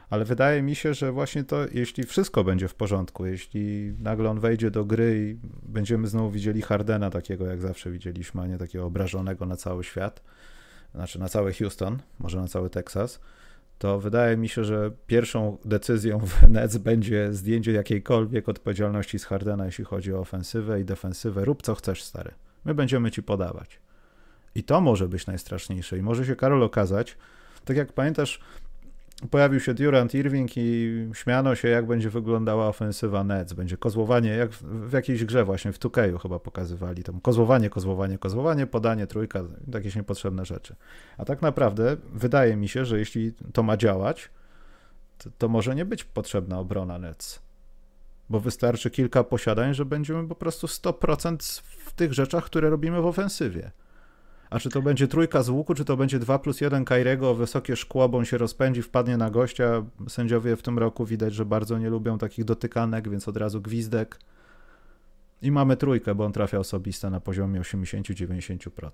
ale wydaje mi się, że właśnie to, jeśli wszystko będzie w porządku, jeśli nagle on wejdzie do gry i będziemy znowu widzieli Hardena takiego, jak zawsze widzieliśmy, a nie takiego obrażonego na cały świat, znaczy na cały Houston, może na cały Teksas, to wydaje mi się, że pierwszą decyzją w Nets będzie zdjęcie jakiejkolwiek odpowiedzialności z Hardena, jeśli chodzi o ofensywę i defensywę. Rób co chcesz, stary. My będziemy ci podawać. I to może być najstraszniejsze. I może się, Karol, okazać, tak jak pamiętasz, pojawił się Durant Irving i śmiano się, jak będzie wyglądała ofensywa Nets. Będzie kozłowanie, jak w, w jakiejś grze właśnie, w Tukeju chyba pokazywali, tam kozłowanie, kozłowanie, kozłowanie, podanie, trójka, jakieś niepotrzebne rzeczy. A tak naprawdę wydaje mi się, że jeśli to ma działać, to, to może nie być potrzebna obrona Nets. Bo wystarczy kilka posiadań, że będziemy po prostu 100% w tych rzeczach, które robimy w ofensywie. A czy to będzie trójka z łuku, czy to będzie 2 plus 1 Kairego, wysokie szkło, bo on się rozpędzi, wpadnie na gościa. Sędziowie w tym roku widać, że bardzo nie lubią takich dotykanek, więc od razu gwizdek. I mamy trójkę, bo on trafia osobiste na poziomie 80-90%.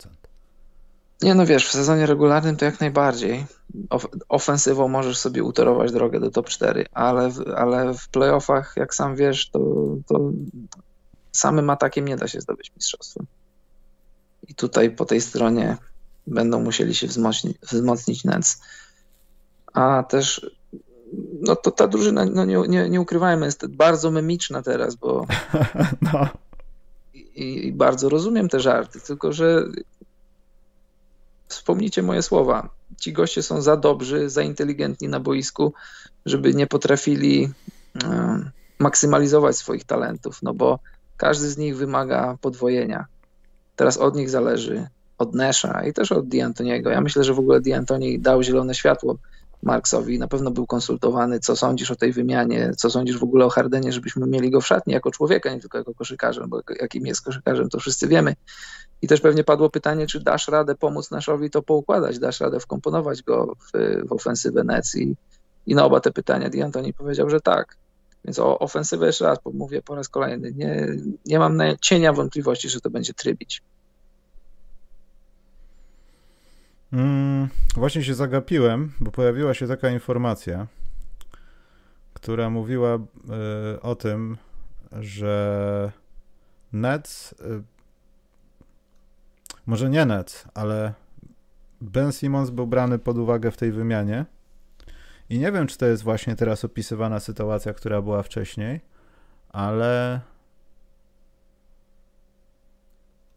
Nie no wiesz, w sezonie regularnym to jak najbardziej. Of ofensywą możesz sobie utorować drogę do top 4, ale w, ale w playoffach, jak sam wiesz, to, to samym atakiem nie da się zdobyć mistrzostwa. I tutaj po tej stronie będą musieli się wzmocnić, wzmocnić Nets. A też no to ta drużyna, no nie, nie, nie ukrywajmy, jest bardzo memiczna teraz, bo no. i, i, bardzo rozumiem te żarty, tylko że wspomnijcie moje słowa. Ci goście są za dobrzy, za inteligentni na boisku, żeby nie potrafili maksymalizować swoich talentów, no bo każdy z nich wymaga podwojenia. Teraz od nich zależy, od Nesha i też od D'Antoniego. Ja myślę, że w ogóle D'Antoni dał zielone światło Marksowi. Na pewno był konsultowany, co sądzisz o tej wymianie, co sądzisz w ogóle o Hardenie, żebyśmy mieli go w szatni jako człowieka, nie tylko jako koszykarzem, bo jakim jest koszykarzem, to wszyscy wiemy. I też pewnie padło pytanie, czy dasz radę pomóc Naszowi to poukładać, dasz radę wkomponować go w, w ofensywę Nets i, i na oba te pytania D'Antoni powiedział, że tak. Więc o ofensywę jeszcze raz mówię po raz kolejny. Nie, nie mam cienia wątpliwości, że to będzie trybić. Mm, właśnie się zagapiłem, bo pojawiła się taka informacja, która mówiła y, o tym, że Nets, y, może nie Nets, ale Ben Simmons był brany pod uwagę w tej wymianie i nie wiem, czy to jest właśnie teraz opisywana sytuacja, która była wcześniej, ale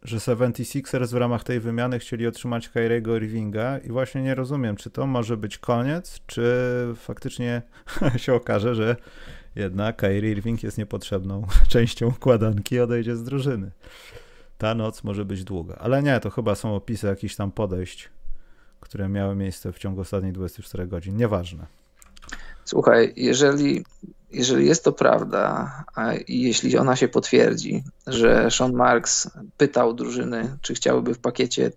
że 76ers w ramach tej wymiany chcieli otrzymać Kyriego Irvinga i właśnie nie rozumiem, czy to może być koniec, czy faktycznie się okaże, że jednak Kyrie Irving jest niepotrzebną częścią układanki i odejdzie z drużyny. Ta noc może być długa, ale nie, to chyba są opisy jakichś tam podejść, które miały miejsce w ciągu ostatnich 24 godzin. Nieważne. Słuchaj, jeżeli, jeżeli jest to prawda, a jeśli ona się potwierdzi, że Sean Marks pytał drużyny, czy chciałyby w pakiecie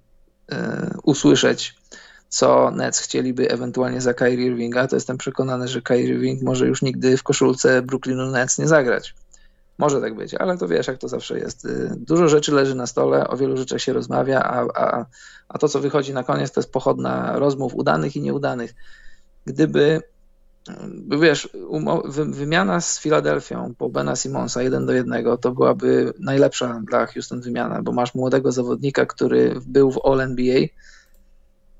e, usłyszeć, co Nets chcieliby ewentualnie za Kyrie Irvinga, to jestem przekonany, że Kyrie Irving może już nigdy w koszulce Brooklynu Nets nie zagrać. Może tak być, ale to wiesz, jak to zawsze jest. E, dużo rzeczy leży na stole, o wielu rzeczach się rozmawia, a, a, a to, co wychodzi na koniec, to jest pochodna rozmów udanych i nieudanych. Gdyby wiesz, wymiana z Filadelfią po Bena Simonsa 1 do 1 to byłaby najlepsza dla Houston wymiana, bo masz młodego zawodnika, który był w All-NBA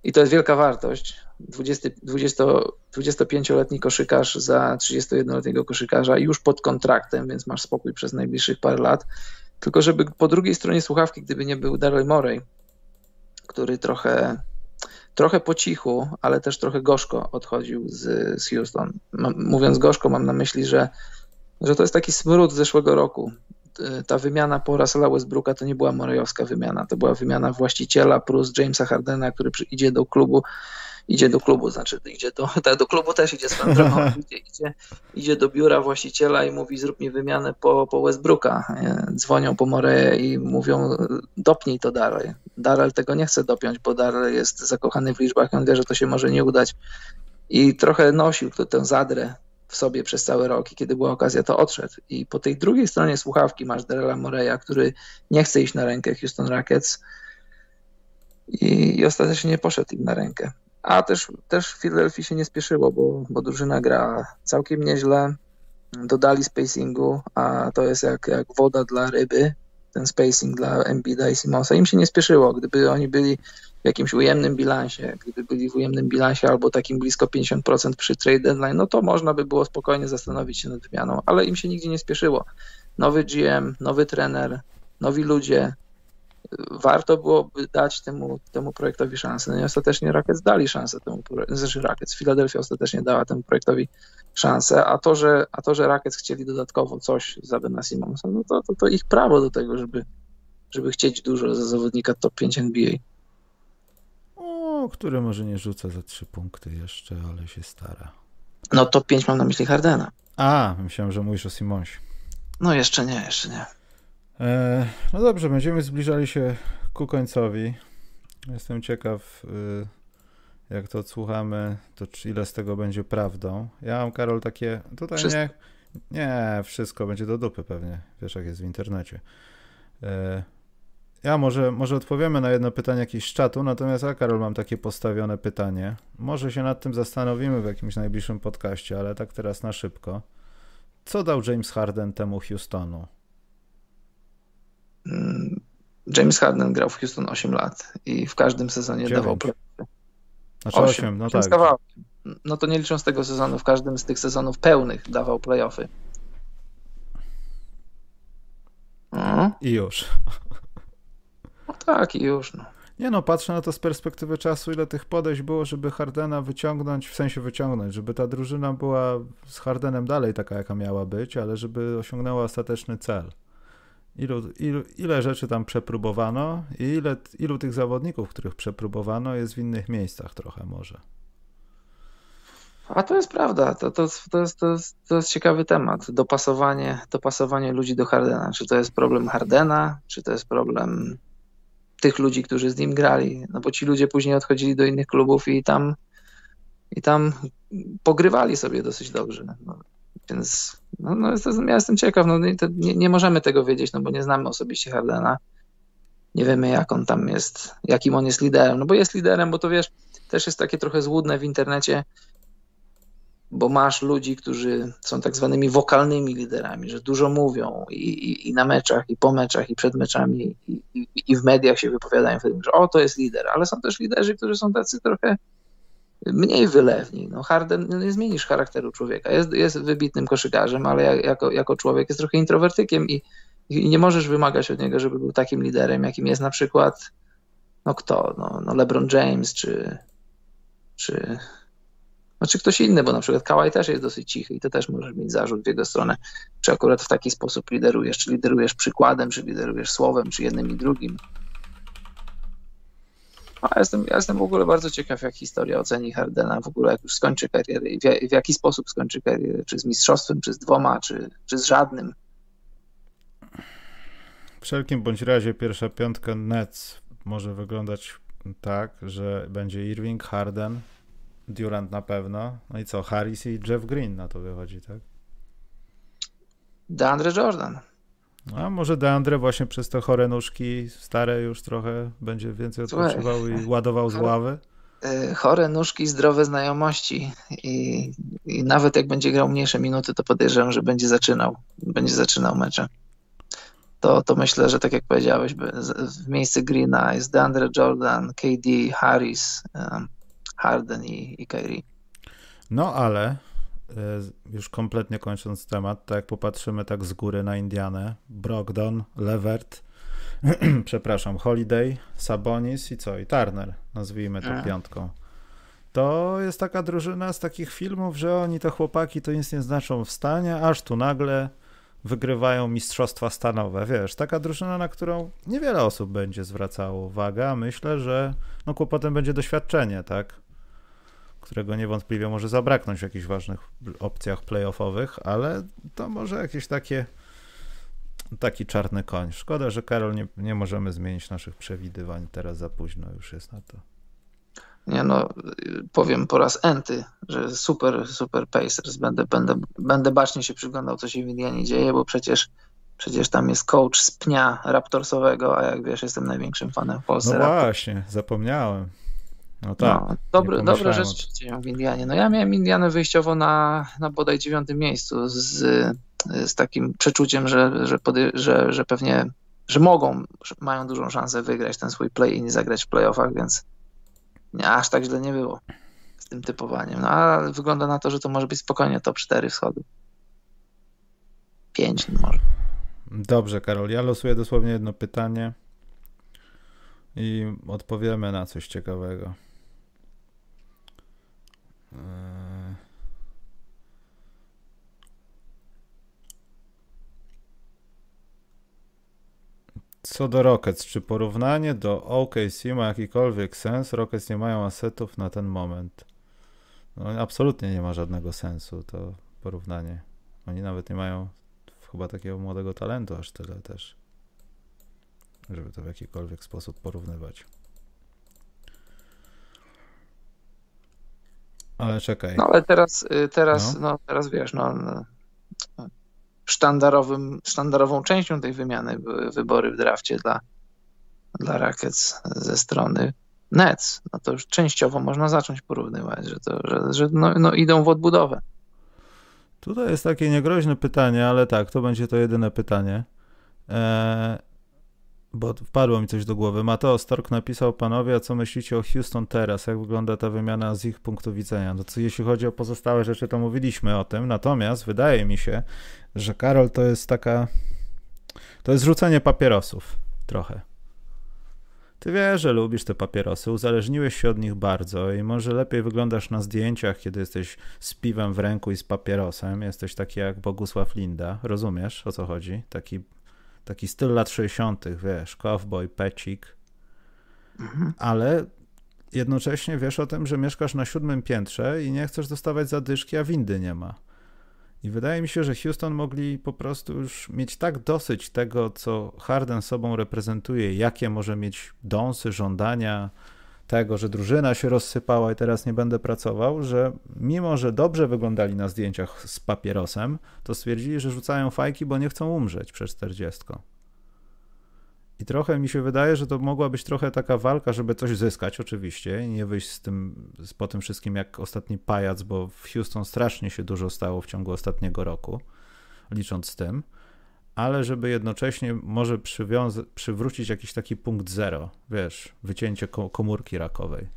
i to jest wielka wartość. 20, 20, 25-letni koszykarz za 31-letniego koszykarza już pod kontraktem, więc masz spokój przez najbliższych parę lat. Tylko żeby po drugiej stronie słuchawki, gdyby nie był Daryl Morey, który trochę, trochę po cichu, ale też trochę gorzko odchodził z, z Houston. Mówiąc gorzko, mam na myśli, że, że to jest taki smród z zeszłego roku. Ta wymiana po Russella Westbrooka to nie była morejowska wymiana, to była wymiana właściciela plus Jamesa Hardena, który idzie do klubu idzie do klubu, znaczy idzie do, tak, do klubu też idzie swoją drogą, idzie, idzie, idzie, do biura właściciela i mówi zrób mi wymianę po, po Westbrooka. Dzwonią po Moreję i mówią dopnij to Darrell. Darrell tego nie chce dopiąć, bo Darrell jest zakochany w liczbach i on wie, że to się może nie udać i trochę nosił tę zadrę w sobie przez cały rok i kiedy była okazja, to odszedł. I po tej drugiej stronie słuchawki masz Darrella Moreya, który nie chce iść na rękę Houston Rockets i, i ostatecznie nie poszedł im na rękę. A też, też w Philadelphia się nie spieszyło, bo, bo drużyna gra całkiem nieźle. Dodali spacingu, a to jest jak, jak woda dla ryby, ten spacing dla Embida i Simonsa. Im się nie spieszyło. Gdyby oni byli w jakimś ujemnym bilansie, gdyby byli w ujemnym bilansie albo takim blisko 50% przy trade deadline, no to można by było spokojnie zastanowić się nad wymianą, ale im się nigdzie nie spieszyło. Nowy GM, nowy trener, nowi ludzie, warto byłoby dać temu, temu projektowi szansę. No i ostatecznie Rackets dali szansę temu, znaczy Rackets, Philadelphia ostatecznie dała temu projektowi szansę, a to, że, a to, że Rackets chcieli dodatkowo coś za Bena Simonsa, no to, to, to ich prawo do tego, żeby, żeby chcieć dużo za zawodnika top 5 NBA. O, który może nie rzuca za trzy punkty jeszcze, ale się stara. No top 5 mam na myśli Hardena. A, myślałem, że mówisz o Simonsie. No jeszcze nie, jeszcze nie. E, no dobrze, będziemy zbliżali się ku końcowi. Jestem ciekaw, y, jak to odsłuchamy, to ile z tego będzie prawdą. Ja mam, Karol, takie. Tutaj wszystko. nie. Nie, wszystko będzie do dupy pewnie. Wiesz, jak jest w internecie. E, ja może, może odpowiemy na jedno pytanie jakieś z czatu, natomiast ja, Karol, mam takie postawione pytanie. Może się nad tym zastanowimy w jakimś najbliższym podcaście, ale tak teraz na szybko. Co dał James Harden temu Houstonu? Mm, James Harden grał w Houston 8 lat i w każdym sezonie 9. dawał playoffy. Znaczy 8, 8 no tak. No to nie licząc tego sezonu, w każdym z tych sezonów pełnych dawał playoffy. No. I już. No tak, i już. No. Nie no, patrzę na to z perspektywy czasu, ile tych podejść było, żeby Hardena wyciągnąć, w sensie wyciągnąć, żeby ta drużyna była z Hardenem dalej taka, jaka miała być, ale żeby osiągnęła ostateczny cel ilu, ilu, ile rzeczy tam przepróbowano i ile, ilu tych zawodników, których przepróbowano, jest w innych miejscach trochę może. A to jest prawda, to, to, to, jest, to, jest, to jest ciekawy temat. Dopasowanie, dopasowanie ludzi do Hardena. Czy to jest problem Hardena, czy to jest problem tych ludzi, którzy z nim grali? No bo ci ludzie później odchodzili do innych klubów i tam, i tam pogrywali sobie dosyć dobrze. No, więc no, no ja jestem ciekaw, no, nie, nie, możemy tego wiedzieć, no bo nie znamy osobiście Hardena. Nie wiemy, jak on tam jest, jakim on jest liderem. No bo jest liderem, bo to wiesz, też jest takie trochę złudne w internecie, bo masz ludzi, którzy są tak zwanymi wokalnymi liderami, że dużo mówią i, i, i na meczach, i po meczach, i przed meczami, i, i, w mediach się wypowiadają wtedy, że o, to jest lider, ale są też liderzy, którzy są tacy trochę mniej wylewni. No Harden nie zmienisz charakteru człowieka. Jest, jest wybitnym koszykarzem, ale jako, jako człowiek jest trochę introwertykiem i, i nie możesz wymagać od niego, żeby był takim liderem, jakim jest na przykład no kto? No, no LeBron James czy, czy, no, czy ktoś inny, bo na przykład Kawhi też jest dosyć cichy i to też możesz mieć zarzut w jego stronę, czy akurat w taki sposób liderujesz, czy liderujesz przykładem, czy liderujesz słowem, czy jednym i drugim. A ja jestem, ja jestem w ogóle bardzo ciekaw, jak historia oceni Hardena, w ogóle jak już skończy karierę i w, w jaki sposób skończy karierę, czy z mistrzostwem, czy z dwoma, czy, czy z żadnym. W wszelkim bądź razie pierwsza piątka Nets może wyglądać tak, że będzie Irving, Harden, Durant na pewno, no i co, Harris i Jeff Green na to wychodzi, tak? DeAndre Jordan. A może Deandre właśnie przez te chore nóżki stare już trochę będzie więcej odpoczywał i ładował z ławy? E, chore nóżki, zdrowe znajomości i, i nawet jak będzie grał mniejsze minuty, to podejrzewam, że będzie zaczynał, będzie zaczynał mecze. To, to myślę, że tak jak powiedziałeś, w miejsce Greena jest DeAndre Jordan, KD, Harris, Harden i, i Kyrie. No ale już kompletnie kończąc temat, to jak popatrzymy tak z góry na Indianę, Brogdon, Levert, przepraszam, Holiday, Sabonis i co? I Turner, nazwijmy to piątką. To jest taka drużyna z takich filmów, że oni to chłopaki to nic nie znaczą w stanie, aż tu nagle wygrywają mistrzostwa stanowe. Wiesz, taka drużyna, na którą niewiele osób będzie zwracało uwagę, a myślę, że no kłopotem będzie doświadczenie, tak? Którego niewątpliwie może zabraknąć w jakichś ważnych opcjach playoffowych, ale to może jakieś takie taki czarny koń. Szkoda, że Karol nie, nie możemy zmienić naszych przewidywań. Teraz za późno już jest na to. Nie no, powiem po raz enty, że super, super Pacers. Będę, będę, będę bacznie się przyglądał, co się w Indianie dzieje, bo przecież Przecież tam jest coach z pnia raptorsowego, a jak wiesz, jestem największym fanem w Polsce. No właśnie, zapomniałem. No tak. No, dobre, dobre rzeczy dzieją w Indianie. No ja miałem Indianę wyjściowo na, na bodaj dziewiątym miejscu z, z takim przeczuciem, że, że, pody, że, że pewnie, że mogą, że mają dużą szansę wygrać ten swój play i zagrać w playoffach, więc nie, aż tak źle nie było z tym typowaniem. No a wygląda na to, że to może być spokojnie top 4 wschodu. 5 może. Dobrze, Karol. Ja losuję dosłownie jedno pytanie i odpowiemy na coś ciekawego. E, co do Rockets, czy porównanie do OKC ma jakikolwiek sens? Rockets nie mają asetów na ten moment. No, absolutnie nie ma żadnego sensu to porównanie. Oni nawet nie mają chyba takiego młodego talentu aż tyle też, żeby to w jakikolwiek sposób porównywać. Ale czekaj. No ale teraz, y, teraz, no. no teraz wiesz, no, no, sztandarowym, sztandarową częścią tej wymiany były wybory w drafcie dla, dla Rackets ze strony Nets. No to już częściowo można zacząć porównywać, że, to, że, że no, no idą w odbudowę. Tutaj jest takie niegroźne pytanie, ale tak, to będzie to jedyne pytanie. Eee, bo wpadło mi coś do głowy. Mateo Stork napisał, panowie, a co myślicie o Houston teraz? Jak wygląda ta wymiana z ich punktu widzenia? No co, jeśli chodzi o pozostałe rzeczy, to mówiliśmy o tym, natomiast wydaje mi się, że Karol to jest taka, to jest rzucenie papierosów trochę. Ty wiesz, że lubisz te papierosy, uzależniłeś się od nich bardzo i może lepiej wyglądasz na zdjęciach, kiedy jesteś z piwem w ręku i z papierosem. Jesteś taki jak Bogusław Linda, rozumiesz o co chodzi? Taki taki styl lat 60., wiesz, cowboy, pecik, mhm. ale jednocześnie wiesz o tym, że mieszkasz na siódmym piętrze i nie chcesz dostawać zadyszki, a windy nie ma. I wydaje mi się, że Houston mogli po prostu już mieć tak dosyć tego, co Harden sobą reprezentuje, jakie może mieć dąsy, żądania, tego, że drużyna się rozsypała i teraz nie będę pracował, że mimo, że dobrze wyglądali na zdjęciach z papierosem, to stwierdzili, że rzucają fajki, bo nie chcą umrzeć przed 40. I trochę mi się wydaje, że to mogła być trochę taka walka, żeby coś zyskać, oczywiście, i nie wyjść z tym, z, po tym wszystkim jak ostatni pajac, bo w Houston strasznie się dużo stało w ciągu ostatniego roku, licząc z tym ale żeby jednocześnie może przywrócić jakiś taki punkt zero, wiesz, wycięcie komórki rakowej.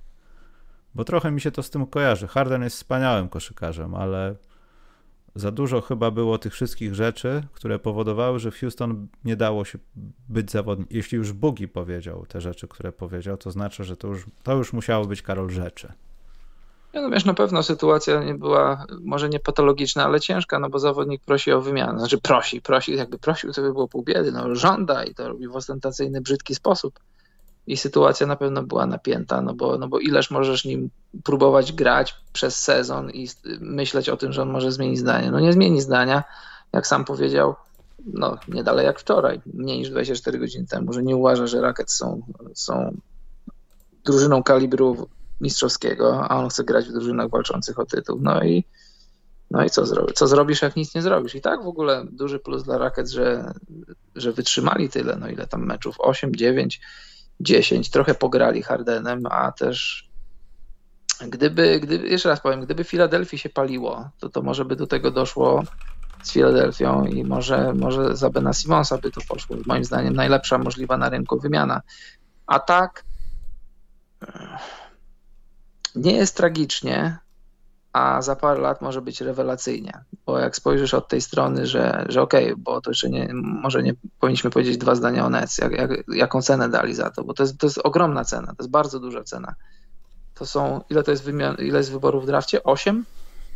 Bo trochę mi się to z tym kojarzy. Harden jest wspaniałym koszykarzem, ale za dużo chyba było tych wszystkich rzeczy, które powodowały, że w Houston nie dało się być zawodnikiem. Jeśli już Bugi powiedział te rzeczy, które powiedział, to znaczy, że to już, to już musiało być Karol rzeczy. No wiesz, na pewno sytuacja nie była może nie patologiczna, ale ciężka, no bo zawodnik prosi o wymianę. Znaczy prosi, prosi, jakby prosił, to by było pół biedy. No żąda i to robi w ostentacyjny, brzydki sposób. I sytuacja na pewno była napięta, no bo, no bo ileż możesz nim próbować grać przez sezon i myśleć o tym, że on może zmienić zdanie. No nie zmieni zdania, jak sam powiedział, no nie dalej jak wczoraj, mniej niż 24 godziny temu, że nie uważa, że Rockets są, są drużyną kalibru mistrzowskiego, a on chce grać w drużynach walczących o tytuł. No i, no i co, co zrobisz, jak nic nie zrobisz? I tak w ogóle duży plus dla Rockets, że, że wytrzymali tyle, no ile tam meczów, 8, 9, 10, trochę pograli Hardenem, a też gdyby, gdyby jeszcze raz powiem, gdyby Filadelfii się paliło, to to może by do tego doszło z Filadelfią i może, może za Bena Simonsa by to poszło. Moim zdaniem najlepsza możliwa na rynku wymiana. A tak nie jest tragicznie, a za parę lat może być rewelacyjnie. Bo jak spojrzysz od tej strony, że, że okej, okay, bo to jeszcze nie, może nie powinniśmy powiedzieć dwa zdania o Nets, jak, jak, jaką cenę dali za to, bo to jest, to jest ogromna cena, to jest bardzo duża cena. To są, ile to jest, wymian, ile jest wyborów w drafcie? Osiem?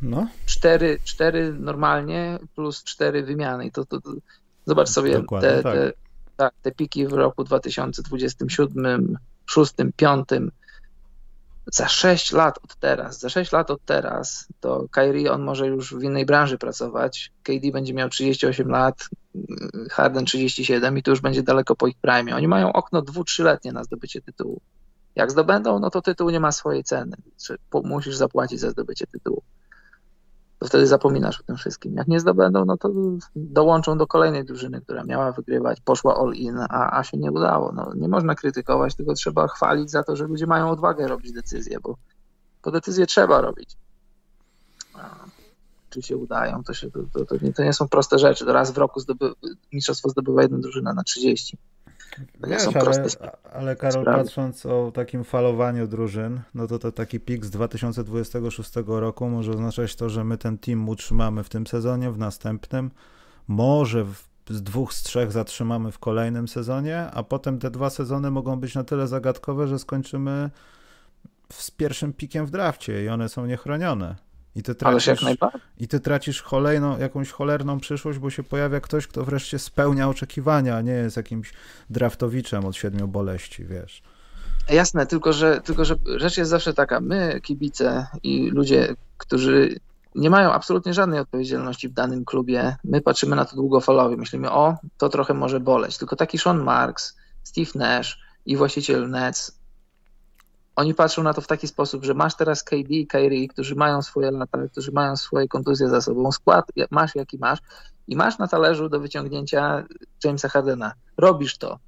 No. Cztery, cztery normalnie plus cztery wymiany. To, to, to zobacz sobie te, tak. Te, tak, te piki w roku 2027, 6, 5, za 6 lat od teraz, za 6 lat od teraz, to Kyrie on może już w innej branży pracować. KD będzie miał 38 lat, Harden 37 i to już będzie daleko po ich prime. Oni mają okno 2-3-letnie na zdobycie tytułu. Jak zdobędą, no to tytuł nie ma swojej ceny. Musisz zapłacić za zdobycie tytułu to wtedy zapominasz o tym wszystkim. Jak nie zdobędą, no to dołączą do kolejnej drużyny, która miała wygrywać, poszła all in, a, a się nie udało. No, nie można krytykować, tylko trzeba chwalić za to, że ludzie mają odwagę robić decyzje, bo, bo decyzje trzeba robić. Czy się udają, to, się, to, to, to, nie, to nie są proste rzeczy. To raz w roku zdoby, mistrzostwo zdobywa jedna drużyna na 30. Wiesz, ale, ale Karol, sprawy. patrząc o takim falowaniu drużyn, no to, to taki pik z 2026 roku może oznaczać to, że my ten team utrzymamy w tym sezonie, w następnym, może w, z dwóch z trzech zatrzymamy w kolejnym sezonie, a potem te dwa sezony mogą być na tyle zagadkowe, że skończymy z pierwszym pikiem w drafcie i one są niechronione. I ty tracisz. I ty tracisz kolejną, jakąś cholerną przyszłość, bo się pojawia ktoś, kto wreszcie spełnia oczekiwania, a nie jest jakimś draftowiczem od siedmiu boleści, wiesz. Jasne, tylko że, tylko że rzecz jest zawsze taka, my kibice i ludzie, którzy nie mają absolutnie żadnej odpowiedzialności w danym klubie, my patrzymy na to długofalowo, myślimy, o, to trochę może boleć, tylko taki Sean Marks, Steve Nash i właściciel Nets oni patrzą na to w taki sposób, że masz teraz KD i Kyrie, którzy mają swoje lata, którzy mają swoje kontuzje za sobą, skład masz jaki masz i masz na talerzu do wyciągnięcia Jamesa Hardena. Robisz to.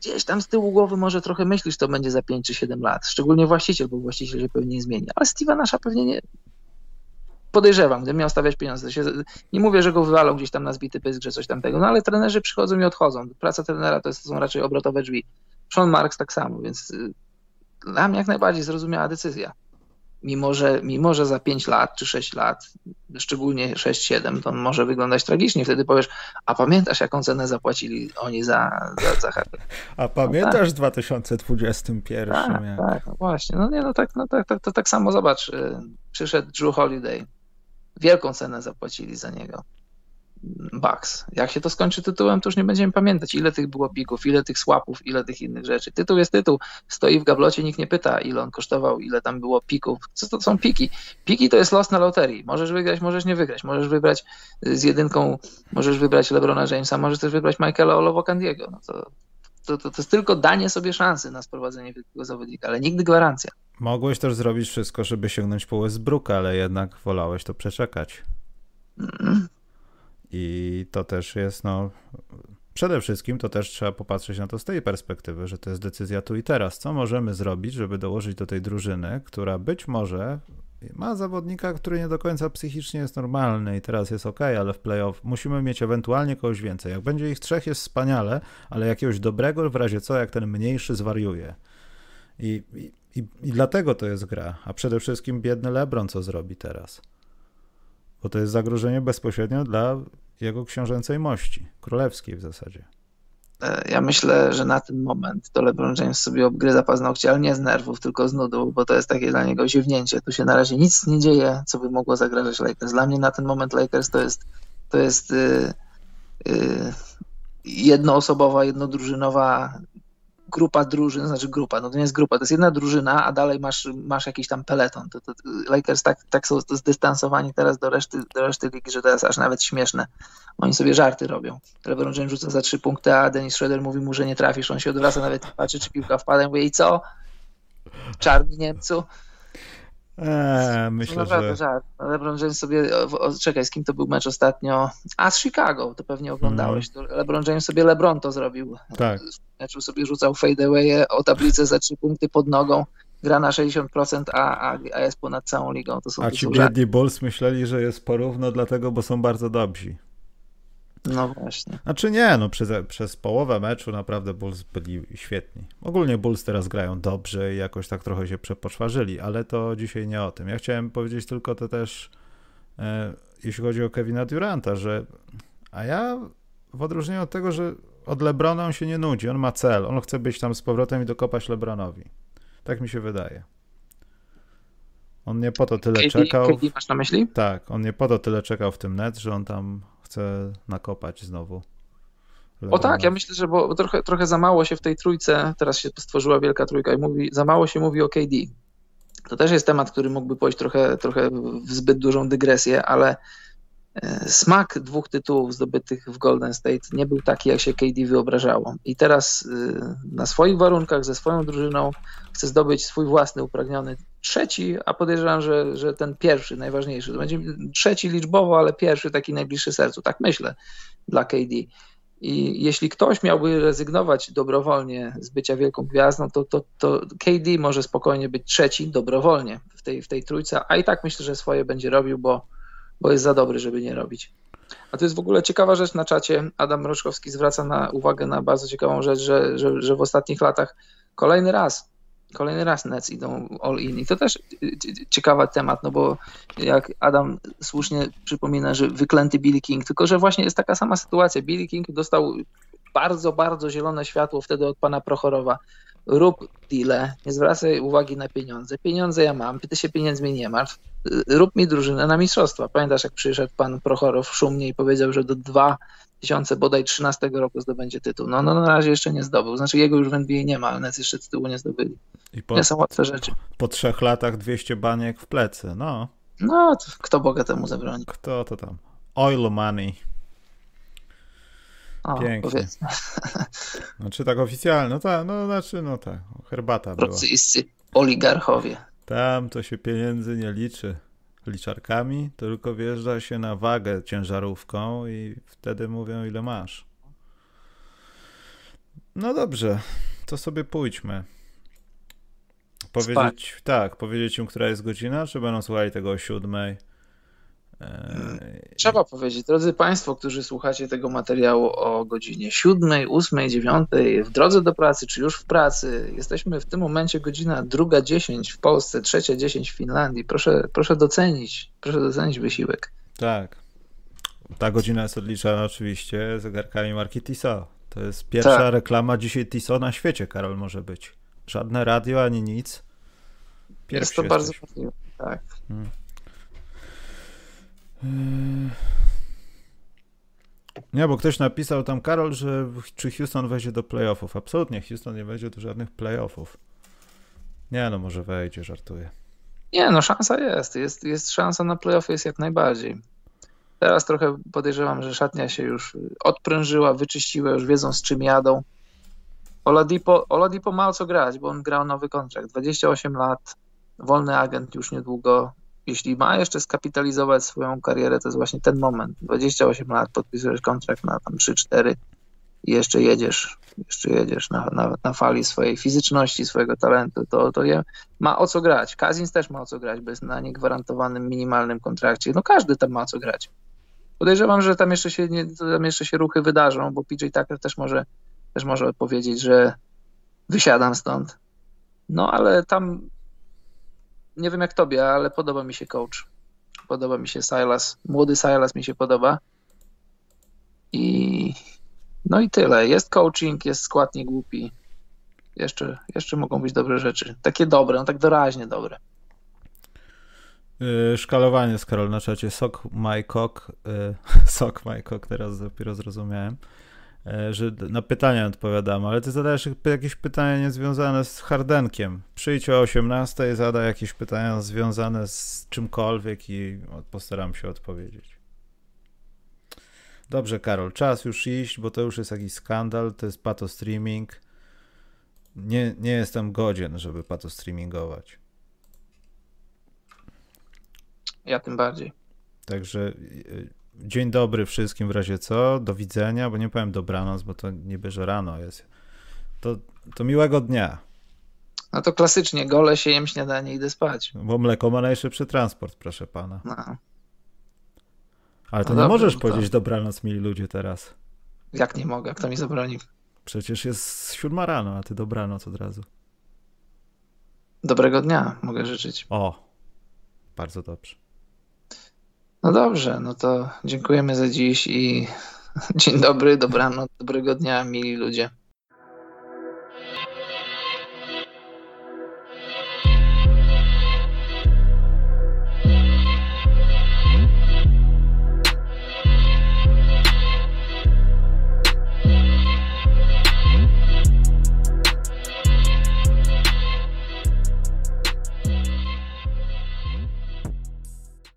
Gdzieś tam z tyłu głowy może trochę myślisz, to będzie za 5 czy 7 lat. Szczególnie właściciel, bo właściciel się pewnie nie zmieni. Ale Steve'a nasza pewnie nie, podejrzewam, gdybym miał stawiać pieniądze. Nie mówię, że go wywalą gdzieś tam na zbity pysk, że coś tamtego, no ale trenerzy przychodzą i odchodzą. Praca trenera to, jest, to są raczej obrotowe drzwi. Sean Marks tak samo, więc y, dla mnie jak najbardziej zrozumiała decyzja. Mimo że, mimo, że za 5 lat czy 6 lat, szczególnie 6-7, to może wyglądać tragicznie. Wtedy powiesz, a pamiętasz, jaką cenę zapłacili oni za, za, za A pamiętasz no tak. w 2021? Tak, jak... tak, no właśnie. No nie, no tak, no tak, tak, to tak samo zobacz. Y, przyszedł Drew Holiday. Wielką cenę zapłacili za niego. Bucks. Jak się to skończy tytułem, to już nie będziemy pamiętać, ile tych było pików, ile tych swapów, ile tych innych rzeczy. Tytuł jest tytuł. Stoi w gablocie, nikt nie pyta, ile on kosztował, ile tam było pików. Co to są piki? Piki to jest los na loterii. Możesz wygrać, możesz nie wygrać. Możesz wybrać z jedynką, możesz wybrać LeBrona Jamesa, możesz też wybrać Michaela Olowo-Candiego. No to, to, to, to jest tylko danie sobie szansy na sprowadzenie wielkiego zawodnika, ale nigdy gwarancja. Mogłeś też zrobić wszystko, żeby sięgnąć po Westbrooka, ale jednak wolałeś to przeczekać. Mm. I to też jest, no, przede wszystkim to też trzeba popatrzeć na to z tej perspektywy, że to jest decyzja tu i teraz. Co możemy zrobić, żeby dołożyć do tej drużyny, która być może ma zawodnika, który nie do końca psychicznie jest normalny i teraz jest ok, ale w playoff musimy mieć ewentualnie kogoś więcej. Jak będzie ich trzech, jest wspaniale, ale jakiegoś dobrego w razie co, jak ten mniejszy zwariuje. I, i, i dlatego to jest gra. A przede wszystkim biedny LeBron co zrobi teraz? Bo to jest zagrożenie bezpośrednio dla jego książęcej mości, królewskiej w zasadzie. E, ja myślę, że na ten moment to LeBron James sobie obgryza paznokcie, ale nie z nerwów, tylko z nudów, bo to jest takie dla niego ziewnięcie. Tu się na razie nic nie dzieje, co by mogło zagrażać Lakers. Dla mnie na ten moment Lakers to jest, to jest yy, yy, jednoosobowa, jednodrużynowa grupa drużyn, znaczy grupa, no to nie jest grupa, to jest jedna drużyna, a dalej masz, masz jakiś tam peleton. To, to, Lakers tak, tak są zdystansowani teraz do reszty, do reszty ligi, że jest aż nawet śmieszne. Oni sobie żarty robią. LeBron James rzuca za trzy punkty, a Dennis Schroeder mówi mu, że nie trafisz. On się odwraca, nawet patrzy, czy piłka wpada. Mówi, i co? Czarny Niemcu. Eee, myślę, że... żart. LeBron James sobie, o, czekaj, z kim to był mecz ostatnio? A, z Chicago, to pewnie oglądałeś. Mm. LeBron James sobie LeBron to zrobił. Tak. W meczu sobie rzucał fadeaway o tablicę za trzy punkty pod nogą. Gra na 60%, a, a, a jest ponad całą ligą. To są, a ci biedni Bulls myśleli, że jest porówno dlatego, bo są bardzo dobrzy. No właśnie. Znaczy nie, no przez, przez połowę meczu naprawdę Bulls byli świetni. Ogólnie Bulls teraz grają dobrze i jakoś tak trochę się przepoczwarzyli, ale to dzisiaj nie o tym. Ja chciałem powiedzieć tylko to też, e, jeśli chodzi o Kevina Duranta, że a ja w odróżnieniu od tego, że od Lebrona on się nie nudzi, on ma cel, on chce być tam z powrotem i dokopać Lebronowi. Tak mi się wydaje. On nie po to tyle KD, czekał. KD masz na myśli? Tak, on nie po to tyle czekał w tym net, że on tam chce nakopać znowu. O tak, ja myślę, że bo trochę, trochę za mało się w tej trójce, teraz się stworzyła wielka trójka i mówi, za mało się mówi o KD. To też jest temat, który mógłby pójść trochę, trochę w zbyt dużą dygresję, ale e, smak dwóch tytułów zdobytych w Golden State nie był taki, jak się KD wyobrażało. I teraz e, na swoich warunkach, ze swoją drużyną chce zdobyć swój własny upragniony trzeci, a podejrzewam, że, że ten pierwszy, najważniejszy. To będzie trzeci liczbowo, ale pierwszy, taki najbliższy sercu. Tak myślę dla KD. I jeśli ktoś miałby rezygnować dobrowolnie z bycia wielką gwiazdą, to, to, to KD może spokojnie być trzeci dobrowolnie w tej, w tej trójce, a i tak myślę, że swoje będzie robił, bo, bo jest za dobry, żeby nie robić. A to jest w ogóle ciekawa rzecz na czacie. Adam Mroczkowski zwraca na uwagę na bardzo ciekawą rzecz, że, że, że w ostatnich latach kolejny raz kolejny raz Nets idą all in. I to też ciekawy temat, no bo jak Adam słusznie przypomina, że wyklęty Billy King, tylko że właśnie jest taka sama sytuacja. Billy King dostał bardzo, bardzo zielone światło wtedy od pana Prochorowa. Rób deale, nie zwracaj uwagi na pieniądze. Pieniądze ja mam, ty się pieniędzmi nie martw. Rób mi drużynę na mistrzostwa. Pamiętasz, jak przyszedł pan Prochorow szumnie i powiedział, że do dwa 2000 bodaj 13 roku zdobędzie tytuł. No, no na razie jeszcze nie zdobył. Znaczy jego już w NBA nie ma, ale Nets jeszcze tytułu nie zdobyli. I po, nie są łatwe rzeczy. Po trzech latach 200 baniek w plecy, no. No, kto Boga temu zabroni? Kto to tam? Oil money. O, Pięknie. Powiedzmy. Znaczy tak oficjalnie, no tak, no znaczy, no tak, herbata Rosyjscy była. oligarchowie. Tam to się pieniędzy nie liczy liczarkami, tylko wjeżdża się na wagę ciężarówką i wtedy mówią, ile masz. No dobrze, to sobie pójdźmy. Powiedzieć, Spać. tak, powiedzieć im, która jest godzina, czy będą słuchali tego o siódmej? Trzeba powiedzieć, drodzy Państwo, którzy słuchacie tego materiału o godzinie 7, 8, 9, w drodze do pracy, czy już w pracy, jesteśmy w tym momencie godzina druga 10 w Polsce, trzecia 10 w Finlandii. Proszę, proszę docenić, proszę docenić wysiłek. Tak. Ta godzina jest odliczana oczywiście zegarkami marki Tissot. To jest pierwsza tak. reklama dzisiaj Tissot na świecie, Karol, może być. Żadne radio ani nic. Pierwszy jest to jesteś. bardzo możliwe, tak. Hmm. Yy. Nie, bo ktoś napisał tam, Karol, że czy Houston wejdzie do playoffów. Absolutnie, Houston nie wejdzie do żadnych playoffów. Nie, no może wejdzie, żartuję. Nie, no szansa jest. Jest, jest szansa na playoffy, jest jak najbardziej. Teraz trochę podejrzewam, że szatnia się już odprężyła, wyczyściła, już wiedzą z czym jadą. Oladipo, Oladipo ma o co grać, bo on grał nowy kontrakt. 28 lat, wolny agent już niedługo, jeśli ma jeszcze skapitalizować swoją karierę, to jest właśnie ten moment. 28 lat, podpisujesz kontrakt na tam 3-4 i jeszcze jedziesz, jeszcze jedziesz na, na, na fali swojej fizyczności, swojego talentu, to, to je, ma o co grać. Kazins też ma o co grać, bo jest na niegwarantowanym, minimalnym kontrakcie. No każdy tam ma o co grać. Podejrzewam, że tam jeszcze się, nie, tam jeszcze się ruchy wydarzą, bo PJ Tucker też może, też może powiedzieć, że wysiadam stąd. No ale tam nie wiem jak tobie, ale podoba mi się coach. Podoba mi się Silas. Młody Silas mi się podoba. I no i tyle. Jest coaching, jest skład niegłupi. Jeszcze, jeszcze mogą być dobre rzeczy. Takie dobre, no tak doraźnie dobre. Yy, szkalowanie z Karol na czacie. Sok my cock. Yy, sok my cock, teraz dopiero zrozumiałem. E, że na pytania odpowiadamy, ale ty zadajesz jakieś pytania niezwiązane z Hardenkiem. Przyjdź o 18 i zadaj jakieś pytania związane z czymkolwiek i postaram się odpowiedzieć. Dobrze, Karol, czas już iść, bo to już jest jakiś skandal, to jest pato streaming. Nie, nie jestem godzien, żeby pato streamingować. Ja tym bardziej. Także y, dzień dobry wszystkim w razie co, do widzenia, bo nie powiem dobranoc, bo to niby, że rano jest. To, to miłego dnia. No to klasycznie, gole się jem śniadanie i idę spać. Bo mleko ma najszybszy transport, proszę pana. No. Ale to no nie dobra, możesz no to... powiedzieć dobranoc, mili ludzie, teraz. Jak nie mogę? Kto mi zabroni? Przecież jest siódma rano, a ty dobranoc od razu. Dobrego dnia mogę życzyć. O, bardzo dobrze. No dobrze, no to dziękujemy za dziś i dzień dobry, dobranoc, dobrego dnia, mili ludzie.